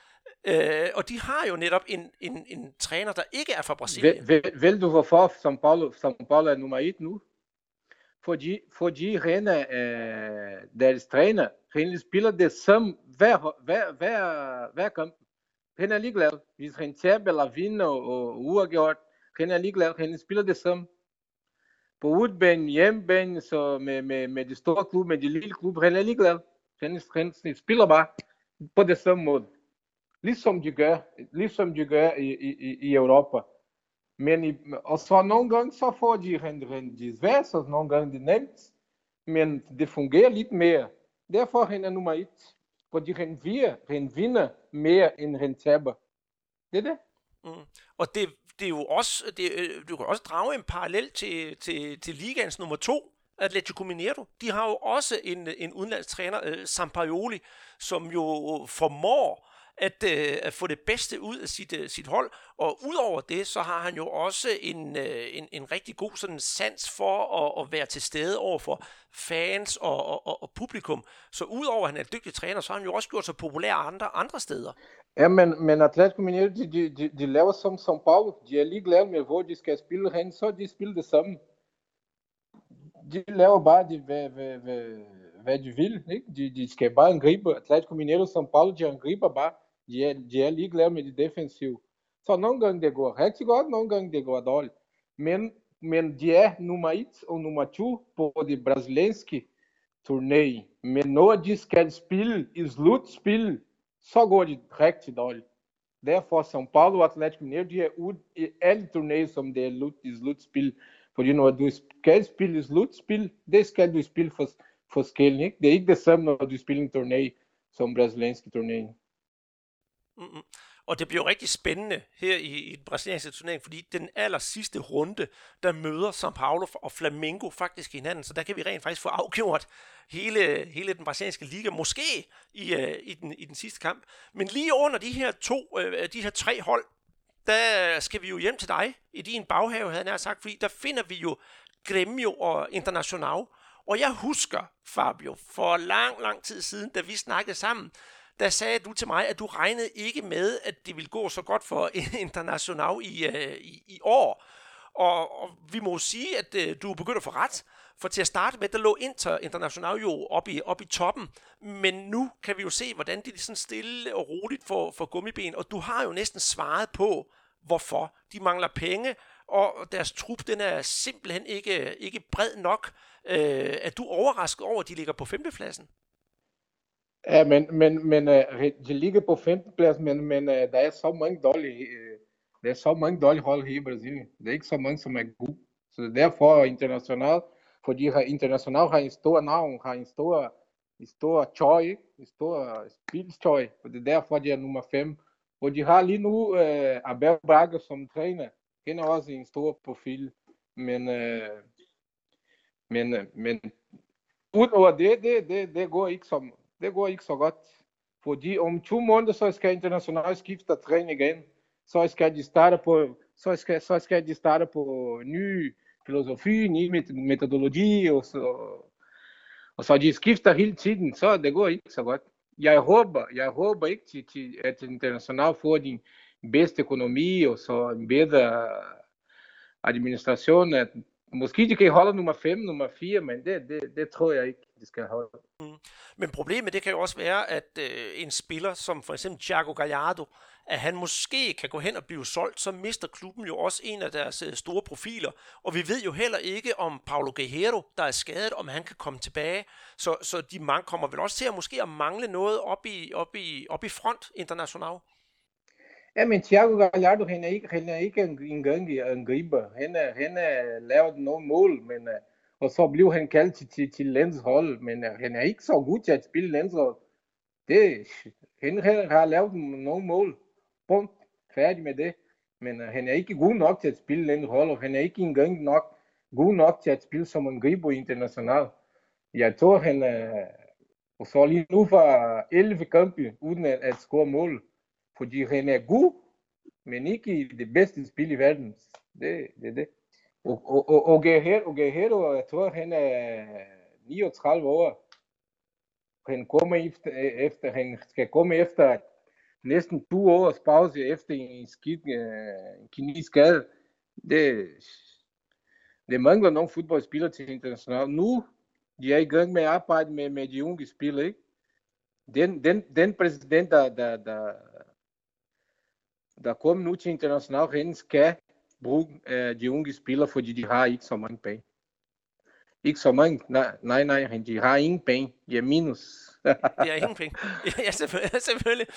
Øh, og de har jo netop en, en, en træner, der ikke er fra Brasilien. Ved, ved, ved du hvorfor São Paulo, São Paulo er nummer et nu? Fordi, fordi René, øh, deres træner, han spiller det samme hver, hver, hver, hver kamp. Han er ligeglad. Hvis han taber eller vinder og uafgjort, han er ligeglad. Han spiller det samme. På udbanen, hjemmebane, så med, med, med de store klub, med de lille klub, han er ligeglad. Han, han spiller bare på det samme måde. Ligesom de gør, ligesom de gør i, i, i Europa. Men i, og så nogle gange så får de rent, rent desværst, og nogle gange de nemt. Men det fungerer lidt mere. Derfor han er nummer et. Fordi han, vinder, han vinder mere, end han taber. Det er det. Mm. Og det, det er jo også, det, øh, du kan også drage en parallel til, til, til ligans nummer to, Atletico Mineiro. De har jo også en, en udenlandstræner, uh, øh, Sampaoli, som jo formår at, øh, at få det bedste ud af sit, øh, sit hold. Og udover det, så har han jo også en, øh, en, en rigtig god sådan sans for at, at være til stede over for fans og, og, og, og publikum. Så udover at han er en dygtig træner, så har han jo også gjort sig populær andre, andre steder. Ja, men, men Atletico Mineiro, de, de, de, de laver som São Paulo. De er ligeglade med, hvor de skal spille hen, så de spiller det samme. De laver bare, de, hvad, hvad, hvad, hvad de vil. Ikke? De, de skal bare angribe. Atletico Mineiro og São Paulo, de angriber bare de er, de er ligeglade med de defensive. Så nogle gange det går rigtig godt, nogle gange det går dårligt. Men, men de er nummer 1 og nummer 2 på det brasilianske turné. Men når de skal spille i slutspil, så går det rigtig dårligt. Derfor São Paulo og Atlético Mineiro de er ude i alle turnéer, som det er i slutspil. Fordi når du skal spille i slutspil, det skal du spille for, forskelligt. Ikke? Det er ikke det samme, når du spiller en turné som brasilianske turné. Mm-mm. Og det bliver jo rigtig spændende her i, i den brasilianske turnering, fordi den aller sidste runde, der møder São Paulo og Flamengo faktisk hinanden, så der kan vi rent faktisk få afgjort hele, hele den brasilianske liga, måske i, uh, i, den, i den sidste kamp. Men lige under de her to, uh, de her tre hold, der skal vi jo hjem til dig i din baghave, havde jeg sagt, fordi der finder vi jo Gremio og International. Og jeg husker, Fabio, for lang, lang tid siden, da vi snakkede sammen, der sagde du til mig, at du regnede ikke med, at det ville gå så godt for [LAUGHS] International i, øh, i, i år. Og, og vi må sige, at øh, du er begyndt at få ret. For til at starte med, der lå Inter International jo oppe i, op i toppen. Men nu kan vi jo se, hvordan de sådan stille og roligt får, får gummiben. Og du har jo næsten svaret på, hvorfor. De mangler penge, og deres trup den er simpelthen ikke, ikke bred nok. Øh, er du overrasket over, at de ligger på femtepladsen? Ja, men, men, men uh, de ligger på femteplads, men, men uh, der er så mange dårlige, der er så mange dårlige hold her i Brasilien. Der er ikke så mange, som er gode. Så derfor international, har, international har en stor navn, har en stor, stor en stor spilstøj, og det er derfor, de er nummer 5. Og de har lige nu Abel Braga som træner. Han er også en stor profil, men, uh, men, men udover det, det, det, det går ikke som, det går ikke så godt. Fordi om to måneder, så skal international skifte træne igen. Så skal de starte på, så skal, så skal de starte på ny filosofi, ny metodologi, og så, og så de skifter hele tiden, så det går ikke så godt. Jeg håber, jeg håber ikke, til, til, at international får den bedste økonomi, og så en bedre administration, at Måske de kan holde nummer 5, nummer 4, men det, det, det tror jeg ikke, de skal holde. Mm. Men problemet det kan jo også være, at øh, en spiller som for eksempel Thiago Gallardo, at han måske kan gå hen og blive solgt, så mister klubben jo også en af deres øh, store profiler. Og vi ved jo heller ikke, om Paulo Guerrero, der er skadet, om han kan komme tilbage. Så, så de mange kommer vel også til at måske at mangle noget op i, op i, op i front international. Ja, men Thiago Gallardo, han er ikke, han er ikke engang angriber. Han, er, han er lavet nogle mål, men uh, og så blev han kaldt til, til, til landshold, men uh, han er ikke så god til at spille landshold. Det, han har, har lavet nogle mål. Punkt. Færdig med det. Men uh, han er ikke god nok til at spille landshold, og han er ikke engang nok god nok til at spille som en gribo international. Jeg tror, han er, og så lige nu for 11 kampe uden at, at score mål. Fordi han er god, men ikke det bedste spil i verden. Det, det, det. Og, og, og, og, Guerrero, og Guerrero, jeg tror, han er 39 år. Han kommer efter, efter han skal komme efter næsten to års pause efter en skidt øh, uh, knæskade. Det, det mangler nogle fodboldspillere til international. Nu de er i gang med at arbejde med, med de unge spillere. Ikke? Den, den, den præsident, der, der, der, der kom nu til international, han skal bruge uh, de unge spillere, fordi de har ikke så mange penge. Ikke så mange, nej, nej, nej, de har ingen penge, de er minus. [LAUGHS] det er ingen penge. Ja, selvfølgelig, selvfølgelig,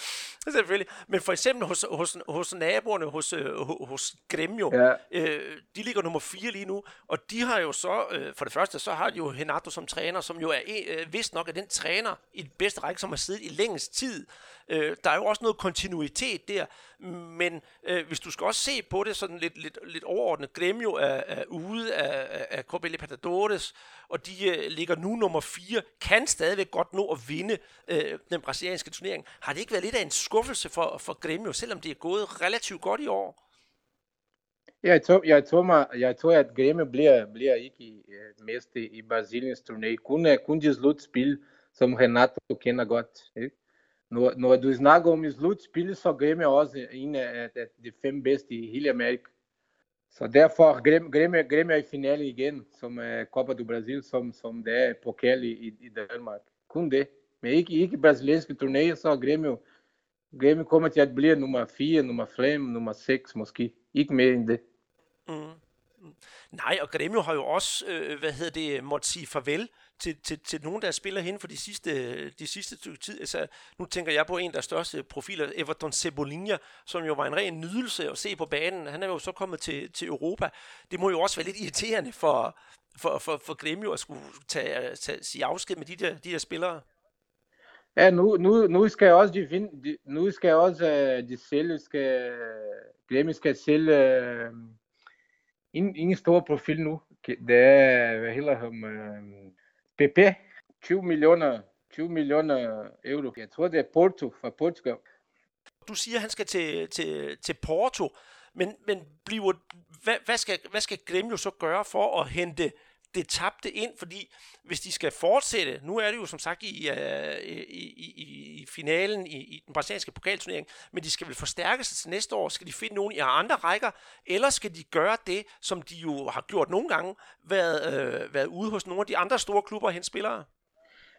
selvfølgelig. Men for eksempel hos, hos, hos naboerne, hos, øh, hos Gremio, ja. øh, de ligger nummer 4 lige nu, og de har jo så, øh, for det første, så har de jo Henato som træner, som jo er øh, vist nok er den træner i det bedste række, som har siddet i længst tid. Øh, der er jo også noget kontinuitet der, men øh, hvis du skal også se på det sådan lidt, lidt, lidt overordnet, Gremio er, er ude af, af KB Libertadores, og de øh, ligger nu nummer 4, kan stadigvæk godt nå at vinde øh, den brasilianske turnering. Har det ikke været lidt af en skuffelse for, for Gremio, selvom det er gået relativt godt i år? Jeg tror, jeg tror, mig, jeg tror at Grêmio bliver, bliver ikke øh, mest i, Brasiliens turné. Kun, øh, kun de slutspil, som Renato kender godt. Ikke? Når, når du snakker om slutspil, så Grêmio også en af de fem bedste i hele Amerika. Så derfor Grêmio, Grêmio, Grêmio er i finale igen, som er Copa do Brasil, som, som det er pokal i, i Danmark. Kun det. Men ikke, ikke brasilianske turnéer, Grêmio, Grêmio kommer til at blive nummer 4, nummer 5, nummer 6 måske. Ikke mere end det. Nej, og Grêmio har jo også, øh, hvad hedder det, måtte sige farvel til, til, til nogen, der spiller hen for de sidste, de sidste tid. Altså, nu tænker jeg på en af der største profiler, Everton Cebolinha, som jo var en ren nydelse at se på banen. Han er jo så kommet til, til Europa. Det må jo også være lidt irriterende for, for, for, for Grêmio at skulle tage, tage, sige afsked med de der, de der spillere. Ja, nu, nu, nu skal også de, finde, de nu skal også øh, de sælge, skal, Grêmio skal sælge uh, ingen, ingen stor profil nu. Det er, hvad hedder ham, øh, PP, 20 millioner, 20 millioner euro. Jeg tror, det er Porto fra Portugal. Du siger, at han skal til, til, til Porto, men, men bliver, hvad, hvad, skal, hvad skal Gremio så gøre for at hente det tabte ind, fordi hvis de skal fortsætte, nu er det jo som sagt i, uh, i, i, i finalen i, i den brasilianske pokalturnering, men de skal vel forstærke sig til næste år, skal de finde nogen i andre rækker, eller skal de gøre det, som de jo har gjort nogle gange, været, uh, været ude hos nogle af de andre store klubber og hente spillere?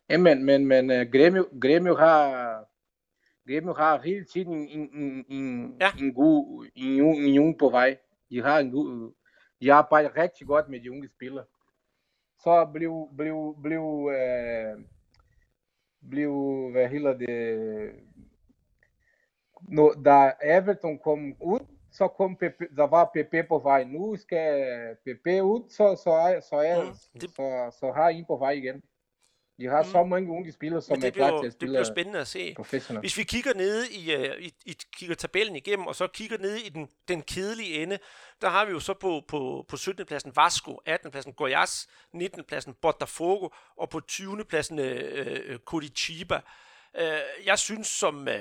Jamen, men, men uh, Grêmio, Grêmio har Grêmio har hele tiden en, en, en, ja. en god en, en ung på vej. De har en god, de arbejder rigtig godt med de unge spillere så blev, blev, blev, øh, blev hvad hedder det, når, da Everton kom ud, så kom PP, der var PP på vej. Nu skal PP ud, så, så, er, så, er, mm, det... så, så har en på vej igen. De har mm. så mange unge spillere, som det er klar til at spille Det bliver spændende at se. Hvis vi kigger ned i, uh, i, i, kigger tabellen igennem, og så kigger ned i den, den kedelige ende, der har vi jo så på, på, på 17. pladsen Vasco, 18. pladsen Goiás, 19. pladsen Botafogo, og på 20. pladsen uh, Curitiba. Uh, jeg synes, som uh,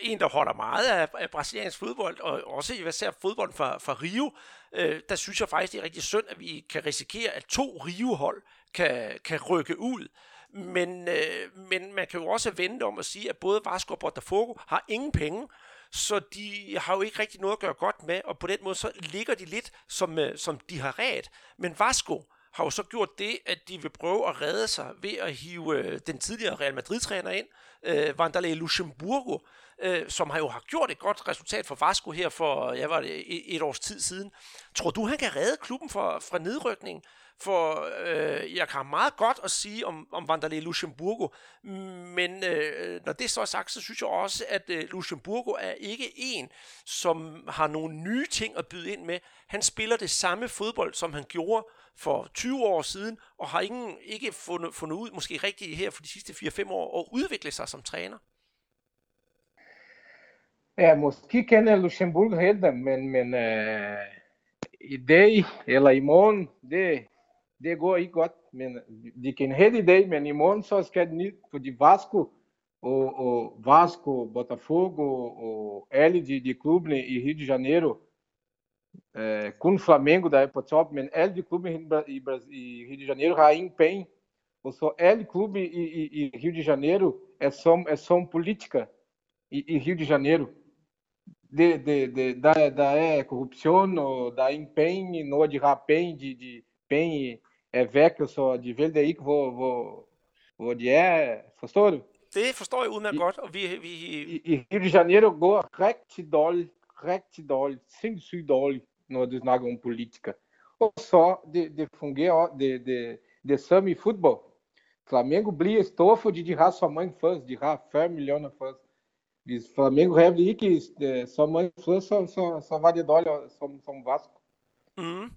en, der holder meget af, af brasiliansk fodbold, og også i ser fodbold fra, fra Rio, uh, der synes jeg faktisk, det er rigtig synd, at vi kan risikere, at to Rio-hold kan, kan rykke ud. Men, øh, men man kan jo også vente om at sige, at både Vasco og Botafogo har ingen penge, så de har jo ikke rigtig noget at gøre godt med, og på den måde så ligger de lidt, som, øh, som de har ret. Men Vasco har jo så gjort det, at de vil prøve at redde sig ved at hive øh, den tidligere Real Madrid-træner ind, øh, Vandalay Luxemburgo, øh, som har jo har gjort et godt resultat for Vasco her for, jeg var det, et, et års tid siden. Tror du, han kan redde klubben fra, fra nedrykning? For øh, jeg kan meget godt at sige om, om Wanderlei Luxemburgo, men øh, når det så er sagt, så synes jeg også, at øh, Luxemburgo er ikke en, som har nogle nye ting at byde ind med. Han spiller det samme fodbold, som han gjorde for 20 år siden, og har ingen, ikke fundet, fundet ud, måske rigtigt her for de sidste 4-5 år, at udvikle sig som træner. Ja, måske kender Luxemburgo helt, men, men øh, i dag eller i morgen, det, det går ikke godt. Men de kan have i dag, men i morgen så skal de ned, fordi Vasco og, og Vasco, Botafogo og alle de, de klubbene i Rio de Janeiro, uh, kun Flamengo der er på top, men alle de klubber i, i, i Rio de Janeiro har ingen penge. Og så alle klubber i, i, i Rio de Janeiro é som, é som política e, e Rio de Janeiro de, de, de, da, da é corrupção, no, da empenho, no de rapem, de, de pen, é vecchio, så de vil det ikke, hvor, hvor, hvor de er. Forstår du? Det forstår jeg udmærket godt. Og vi, vi... I, I Rio de Janeiro går rigtig dårligt, rigtig dårligt, sindssygt dårligt, når du snakker om politika. Og så det, det fungerer, det, det, det samme i fodbold. Flamengo bliver stor, fordi de har så mange fans, de har 5 millioner fans. Hvis Flamengo havde ikke så mange fans, så, så, så var det dårligt som, som Vasco. Mm.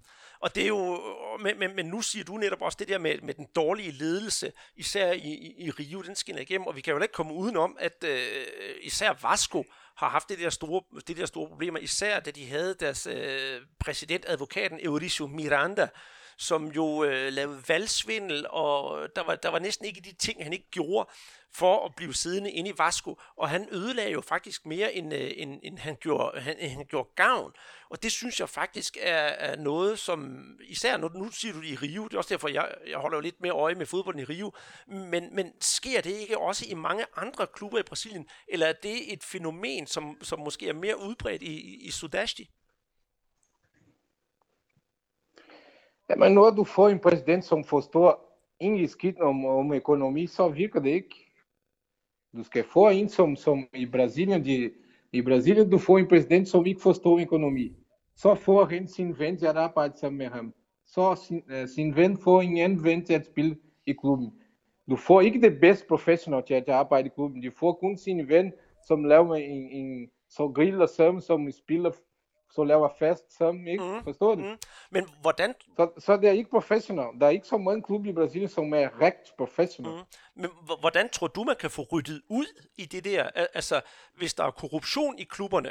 Og det er jo, men, men, men nu siger du netop også det der med, med den dårlige ledelse, især i, i, i Rio, den skinner igennem, og vi kan jo ikke komme udenom, at øh, især Vasco har haft det der store, det der store problemer, især da de havde deres øh, præsident, advokaten Euricio Miranda, som jo øh, lavede valgsvindel, og der var, der var næsten ikke de ting, han ikke gjorde for at blive siddende inde i Vasco, og han ødelagde jo faktisk mere, end, øh, end, end han, gjorde, han, han gjorde gavn. Og det synes jeg faktisk er, er noget, som især når nu siger du det i Rio, det er også derfor, jeg, jeg holder jo lidt mere øje med fodbolden i Rio, men, men sker det ikke også i mange andre klubber i Brasilien, eller er det et fænomen, som, som måske er mere udbredt i, i, i Sudeste? É, mas não é do foi um presidente som forstår ingen skidt om, om økonomi, så virker det ikke. Du skal få en som, som i Brasilien, de, i Brasilien du får en præsident, som ikke forstår økonomi. Så får han sin ven til at arbejde sammen med ham. Så sin, uh, sin ven får en anden ven til at spille i klubben. Du får ikke det bedste professional til at arbejde i klubben. Du får kun sin ven, som laver en, en så griller sammen, som spiller så laver fest sammen, ikke? Mm. Forstår du? Mm. Men hvordan... Så, så det er ikke professional. Der er ikke så mange klubber i Brasilien, som er rigtig professional. Mm. Men hvordan tror du, man kan få ryddet ud i det der? Altså, hvis der er korruption i klubberne,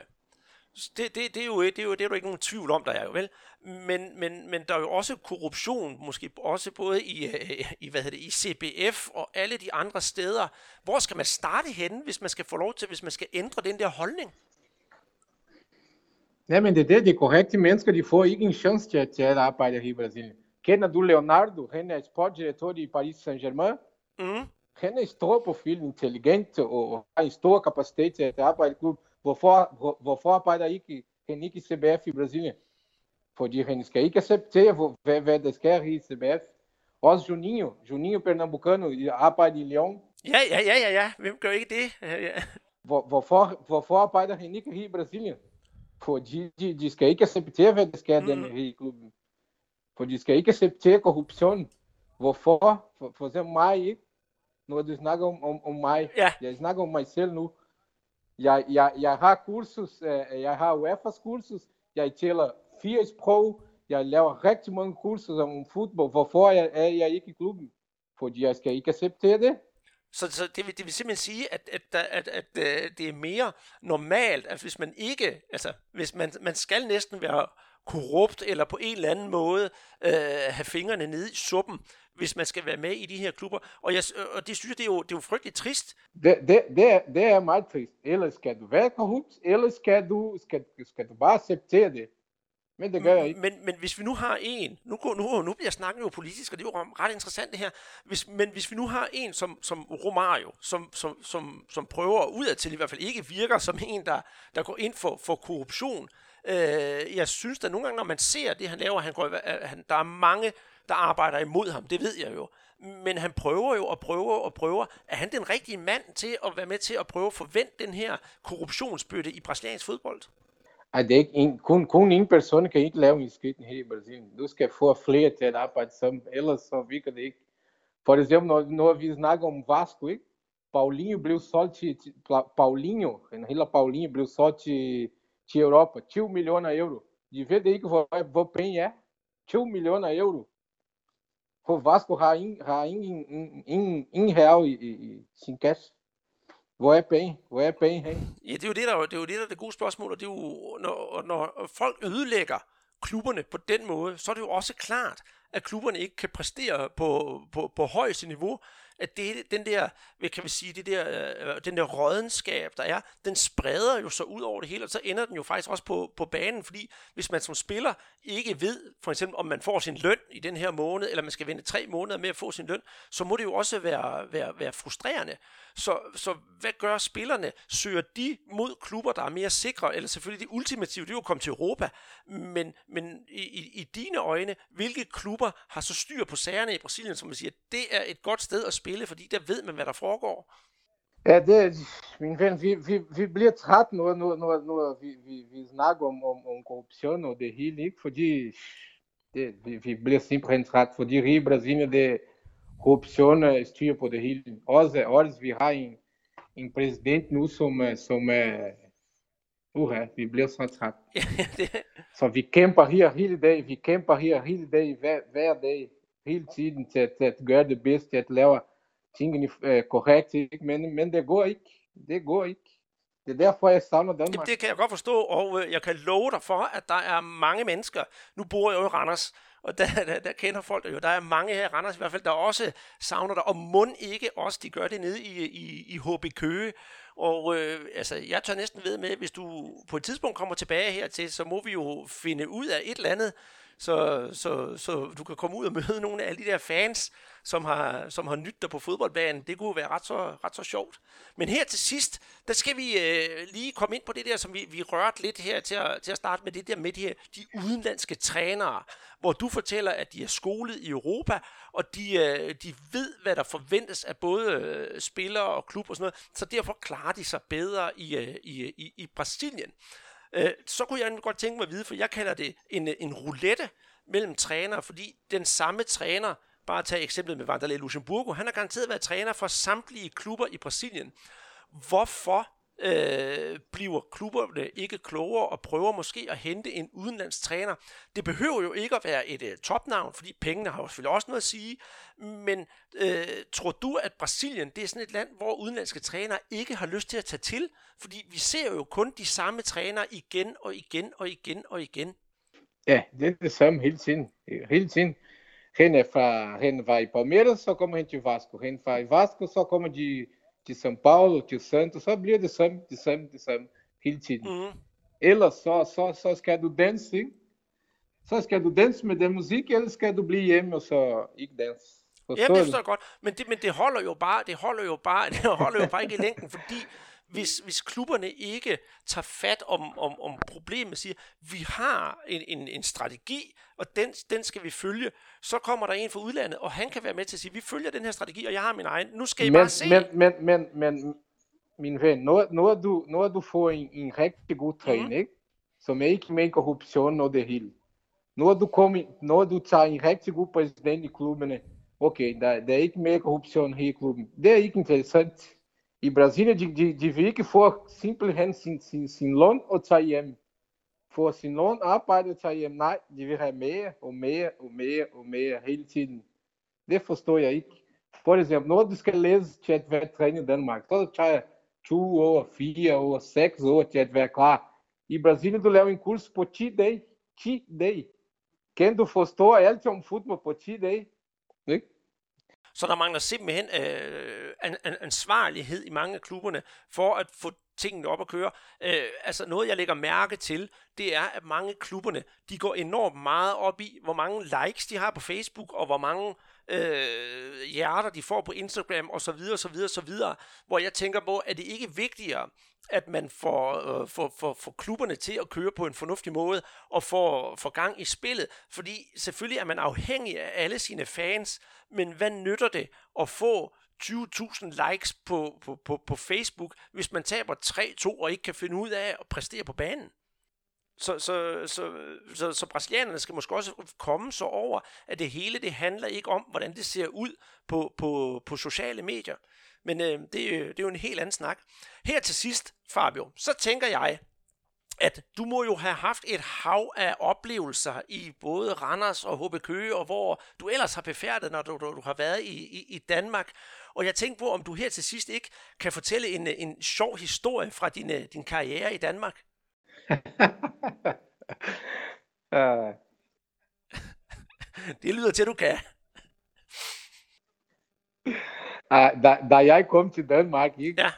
det, det, det, er jo, det, er jo, det er jo ikke nogen tvivl om, der er jo vel. Men, men, men der er jo også korruption, måske også både i, øh, i, hvad hedder det, i CBF og alle de andre steder. Hvor skal man starte henne, hvis man skal få lov til, hvis man skal ændre den der holdning? Nej, men det er det, de korrekte mennesker, de får ikke en chance til, til at arbejde her i Brasilien. Kender du Leonardo? Han er sportsdirektør i Paris Saint-Germain. Mm. Han er stor profil, intelligent og har en stor kapacitet til at arbejde i klub. Hvorfor, hvor, hvorfor arbejder ikke, han ikke i CBF i Brasilien? Fordi han skal ikke acceptere, hvad, hvad der sker i CBF. Også Juninho, Juninho Pernambucano, arbejder i Lyon. Ja, ja, ja, ja, ja. Hvem gør ikke det? Ja, ja. Hvor, hvorfor, hvorfor arbejder han ikke her i Brasilien? Fordi de, de skal ikke acceptere, hvad det skal, mm. den i klubben. For de skal ikke acceptere korruption. Hvorfor? For, for eksempel mig, ikke? Når du snakker om, om, om mig. Ja. Jeg snakker om mig selv nu. Jeg, jeg, jeg har kursus, jeg har UEFA's kursus, jeg tæller fire sprog, jeg laver rigtig mange kurser om fodbold. Hvorfor er jeg ikke i klubben? Fordi jeg skal ikke acceptere det. Så, så det, vil, det vil simpelthen sige, at, at, at, at, at det er mere normalt, at hvis man ikke, altså hvis man, man skal næsten være korrupt eller på en eller anden måde øh, have fingrene nede i suppen, hvis man skal være med i de her klubber. Og, jeg, og det synes jeg, det er jo, det er jo frygteligt trist. Det, det, det, er, det er meget trist. Ellers skal du være korrupt, eller skal du, skal, skal du bare acceptere det. Men det gør jeg ikke. Men, men hvis vi nu har en, nu, nu, nu bliver snakken jo politisk, og det er jo ret interessant det her, hvis, men hvis vi nu har en som, som Romario, som, som, som, som prøver udadtil i hvert fald ikke virker som en, der, der går ind for, for korruption, øh, jeg synes da nogle gange, når man ser det, han laver, han går, øh, han, der er mange, der arbejder imod ham, det ved jeg jo. Men han prøver jo og prøver og prøver. Er han den rigtige mand til at være med til at prøve at forvente den her korruptionsbøtte i brasiliansk fodbold? Ej, det er ikke en, kun, kun en person kan ikke lave en skidt her i Brasilien. Du skal få flere til at arbejde sammen, ellers så virker det ikke. For eksempel, når, når vi snakker om Vasco, ikke? Paulinho blev solgt til, til Paulinho, han hedder Paulinho, blev solgt til, til Europa, 20 millioner euro. De ved ikke, hvor, hvor penge er. 20 millioner euro. For Vasco har ingen, har ingen, ingen, ingen, ingen real i, i, i sin kasse. Hvor er penge? Hvor er penge hen? Ja, det er jo det, der, det er jo det, der er det gode spørgsmål, og det er jo, når, når folk ødelægger klubberne på den måde, så er det jo også klart, at klubberne ikke kan præstere på, på, på højeste niveau, at det, den der, hvad kan vi sige, det der, øh, den der rådenskab, der er, den spreder jo så ud over det hele, og så ender den jo faktisk også på, på banen, fordi hvis man som spiller ikke ved, for eksempel om man får sin løn i den her måned, eller man skal vente tre måneder med at få sin løn, så må det jo også være, være, være frustrerende. Så, så hvad gør spillerne? Søger de mod klubber, der er mere sikre, eller selvfølgelig det ultimative, det er jo at komme til Europa, men, men i, i, i dine øjne, hvilke klubber har så styr på sagerne i Brasilien, som man siger, det er et godt sted at spille, fordi der ved man, hvad der foregår? Ja, det, min ven, vi, vi, vi bliver træt, når, når, når, når vi, vi, vi snakker om, om, om korruption og det hele, ikke? fordi det, vi, vi bliver simpelthen træt, fordi i Brasilien, det, corrupção styr på det hele. Også, også vi har en, en præsident nu, som, som er... Uha, vi bliver så træt. [LAUGHS] så vi kæmper her hele dag, vi kæmper her hele dag, hver, hver dag, hele tiden til, til at gøre det bedste, at lave tingene uh, korrekt, ikke? Men, men det går ikke. Det går ikke. Det er derfor, jeg savner Danmark. Jamen, det kan jeg godt forstå, og øh, jeg kan love dig for, at der er mange mennesker. Nu bor jeg jo i Randers, og der, der, der kender folk jo. Der er mange her i Randers i hvert fald, der også savner dig, og mund ikke også, de gør det nede i, i, i HB Køge. Og øh, altså, jeg tør næsten ved med, hvis du på et tidspunkt kommer tilbage hertil, så må vi jo finde ud af et eller andet, så, så, så du kan komme ud og møde nogle af alle de der fans, som har, som har nyt dig på fodboldbanen. Det kunne være ret så, ret så sjovt. Men her til sidst, der skal vi øh, lige komme ind på det der, som vi, vi rørte lidt her til at, til at starte med, det der med de, her, de udenlandske trænere, hvor du fortæller, at de er skolet i Europa, og de, øh, de ved, hvad der forventes af både øh, spillere og klub og sådan noget, så derfor klarer de sig bedre i, øh, i, øh, i, i Brasilien. Øh, så kunne jeg godt tænke mig at vide, for jeg kalder det en, øh, en roulette mellem trænere, fordi den samme træner, bare tage eksemplet med Vanderlei Luxemburgo, han har garanteret været træner for samtlige klubber i Brasilien. Hvorfor øh, bliver klubberne ikke klogere og prøver måske at hente en udenlands træner. Det behøver jo ikke at være et uh, topnavn, fordi pengene har jo selvfølgelig også noget at sige, men øh, tror du, at Brasilien det er sådan et land, hvor udenlandske trænere ikke har lyst til at tage til? Fordi vi ser jo kun de samme trænere igen og igen og igen og igen. Ja, det er det samme hele tiden. Hele tiden. Han, er fra, han var i Palmeiras, så kommer han til Vasco. Han var i Vasco, så kommer de de São Paulo, de Santos, så bliver det samme, det samme, det samme hele tiden. Mm. Ellers så, så, så skal du danse, ikke? Så skal du danse med den musik, eller skal du blive hjemme og så ikke danse. Forstår Jamen, det forstår jeg godt, men det, men det holder jo bare, det holder jo bare, [LAUGHS] det holder jo bare ikke i længden, fordi hvis, hvis klubberne ikke tager fat om, om, om problemet, siger, vi har en, en, en strategi, og den, den skal vi følge, så kommer der en fra udlandet, og han kan være med til at sige, vi følger den her strategi, og jeg har min egen. Nu skal I men, bare se. Men, men, men, men min ven, når, når, du, når du får en, en rigtig god træning, mm. som ikke med korruption og det hele, når du, kommer, når du tager en rigtig god præsident i klubbene, okay, der, der er ikke mere korruption her i klubben. Det er ikke interessant. I Brasília, de, de, de vil ikke få simpelthen sin, sin, sin løn og tage hjem. Få sin løn, arbejde og tage hjem. Nej, de vil have mere og mere og mere og mere hele tiden. Det forstår jeg ikke. For eksempel, når du skal læse til at være træner i Danmark, så tager to år, fire år, seks år til at være klar. I Brasília, du laver en kurs på 10 dage. 10 dage. Kan du forstå alt om fodbold på 10 dage? Ikke? Så der mangler simpelthen øh, an, an, ansvarlighed i mange af klubberne for at få tingene op at køre. Øh, altså noget, jeg lægger mærke til, det er, at mange klubberne, de går enormt meget op i, hvor mange likes de har på Facebook, og hvor mange øh, øh, hjerter de får på Instagram, og så videre, så videre, så videre. Hvor jeg tænker på, at det ikke vigtigere, at man får, øh, får, får, får klubberne til at køre på en fornuftig måde, og får, får gang i spillet. Fordi selvfølgelig er man afhængig af alle sine fans, men hvad nytter det at få 20.000 likes på, på, på, på Facebook, hvis man taber 3-2 og ikke kan finde ud af at præstere på banen? Så, så, så, så, så brasilianerne skal måske også komme så over, at det hele det handler ikke om, hvordan det ser ud på, på, på sociale medier. Men øh, det, øh, det er jo en helt anden snak. Her til sidst, Fabio, så tænker jeg, at du må jo have haft et hav af oplevelser i både Randers og HB Køge, og hvor du ellers har befærdet, når du, du, du har været i, i, i Danmark. Og jeg tænkte på, om du her til sidst ikke kan fortælle en, en sjov historie fra din, øh, din karriere i Danmark. [LAUGHS] [LAUGHS] det lyder til, du kan. Ah, da, da jeg kom til Danmark, ikke? Ja.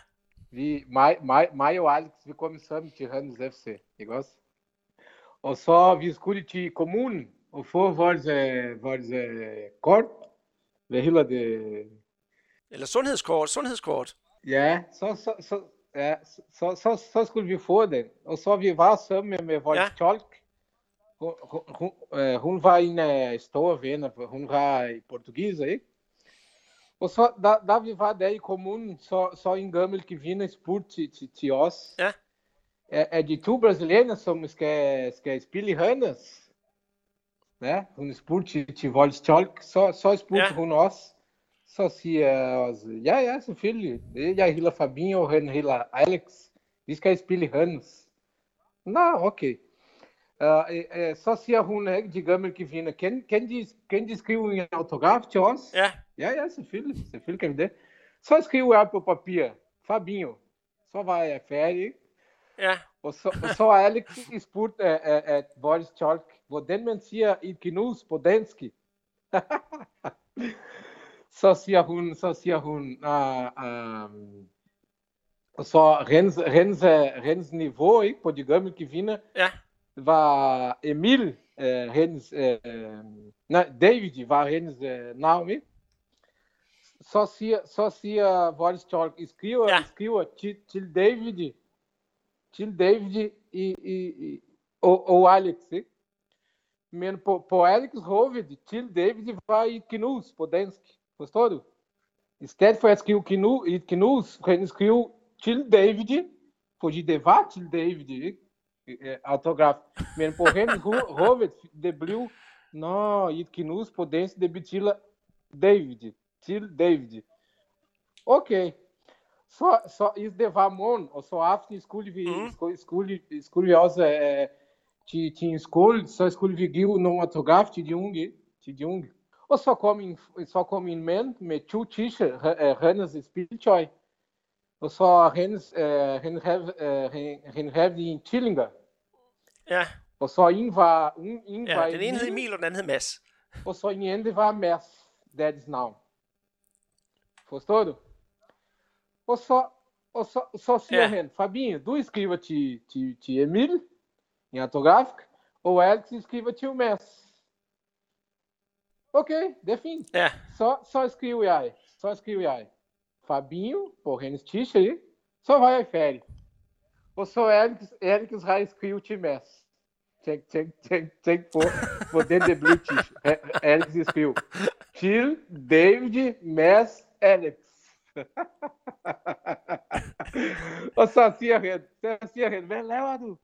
vi, mig, mig, mig og Alex, vi começamos til Randers FC, ikke også? Og så vi skulle til kommunen og få vores, øh, vores øh, kort. Hvad hedder det? Eller sundhedskort, sundhedskort. Ja, så, så, så, ja, så, så, så skulle vi få den. Og så vi var sammen med, med vores Ja. ja. tolk. Hun, hun, hun, øh, hun var en af store venner, for hun var i portugis, ikke? Og så, da, da vi var der i kommunen, så, så en gammel kvinde spurgte til, til, til os, Ja. er, er de to brasilianere, som skal, skal spille i Randers? Ja, hun spurgte til, til vores tolk, så, så spurgte Ja. ja. hun os. Så siger jeg også, ja, ja, selvfølgelig. Jeg hedder Fabinho, og han hedder Alex. Vi skal spille i Randers. Nå, okay. Uh, uh, så siger hun, ikke, de gamle kvinder, kan, kan, de, kan de skrive en autograf til os? Ja, Ja, ja, selvfølgelig. Selvfølgelig kan vi det. Så skriver jeg på papir, Fabinho. Så var jeg færdig, ikke? ja, Og så, og så er Alex spurgt af, af, af vores tolk, hvordan man siger et gnus på dansk. Så siger hun, så siger hun, uh, um, og så rens, rens, rens niveau ikke, på de gamle kvinder ja, var Emil, uh, hendes, uh, nej, David var hendes uh, navn, ikke? Så siger, så siger vores tolk, I skriver, Ja. I skriver til, til David, til David i, i, i, og, og Alex, ikke? Men på, på Alex hoved, til David var et knus på dansk. Forstår du? I stedet for at skrive knu, et knus, kan I skrive til David, fordi det var til David, ikke? Eh, Autograf. Men på hendes [LAUGHS] ho- hoved, det blev, nå, et knus på dansk, det betyder David, til David. Okay. Så, så is det var morgen, og så aften skulle vi, Mhm. skulle, skulle, skulle vi også øh, til, til en skole, så skulle vi give nogle autograf til de unge, til de unge. Og så kom en, så kom en mand med to t-shirt, hendes spiltøj, og så hendes, øh, han, havde, øh, han, han havde en tvillinger. ja. Og så en var, en, en var ja. Den ene hed Emil, og den anden hed Mads. og så en anden var Mads, deres navn. Forstår du? Og så, og så, så siger Ja. ja. han, Fabinho, du skriver til, til, til Emil, en autograf, og Alex skriver til Mads. Okay, det er fint. Ja, Så, så skriver jeg, så skriver jeg, Fabinho på hendes t-shirt, ikke? så var jeg færdig. Og så Alex, Alex har jeg skrevet til Mads. Tænk, tænk, tænk, tænk på, hvordan det blev t-shirt. Alex skrev, til David, Mads, Alex. og så siger han, så siger han, hvad laver du?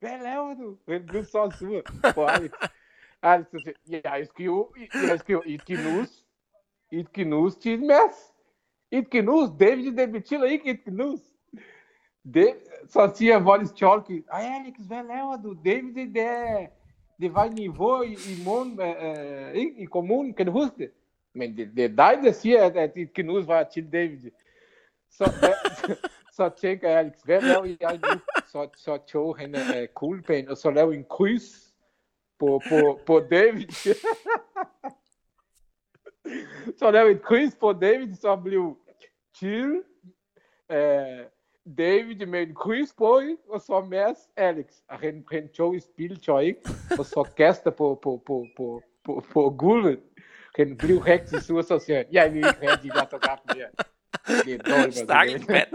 Hvad laver du? Han blev så sur på Alex. Alex siger, jeg skriver, jeg skriver et gnus, et gnus til Mads. Et gnus, David, det betyder ikke et gnus. Det, så siger vores tolke, ej Alex, hvad laver du? David, det, er- det var niveau i, i morgen, øh, ikke? i kommunen, kan du huske det? Men det, det er dig, der siger, at, at et gnus var til David. Så, hvad, så tænker jeg, Alex, hvad laver jeg nu? Så, så tog han uh, kuglepen, og så lavede en kryds på, på, på David. så lavede et kryds på David, så blev chill. Uh, David med en kryds på, ikke? og så Mads Alex. Og han, han tog et spiltøj, ikke? og så kaster på, på, på, på, på, på gulvet. Han blev rigtig sur, så siger han, jeg vil ikke have de autograf mere. Det er dårligt. Stakkels mand.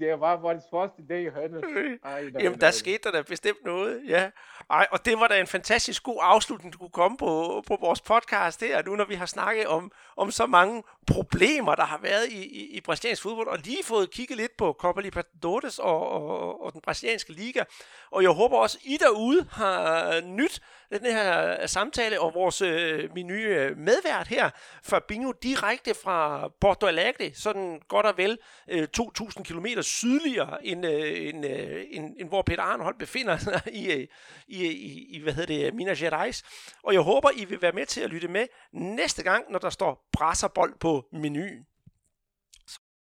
Det var, vores første dag i Hønne. Ej, der, Jamen, der skete der da bestemt noget, ja. Ej, og det var da en fantastisk god afslutning, du kunne komme på, på vores podcast her, nu når vi har snakket om, om så mange problemer, der har været i, i, i brasiliansk fodbold, og lige fået kigget lidt på Copa Libertadores og, og, og den brasilianske liga. Og jeg håber også, I derude har nyt den her øh, samtale, og vores, øh, min nye øh, medvært her, Fabinho, direkte fra Porto Alegre, sådan godt og vel øh, 2.000 km sydligere, end, øh, end, øh, end, end hvor Peter Arnhold befinder sig i, øh, i, i, i, hvad hedder det, Minas Gerais. Og jeg håber, I vil være med til at lytte med næste gang, når der står brasserbold på menuen.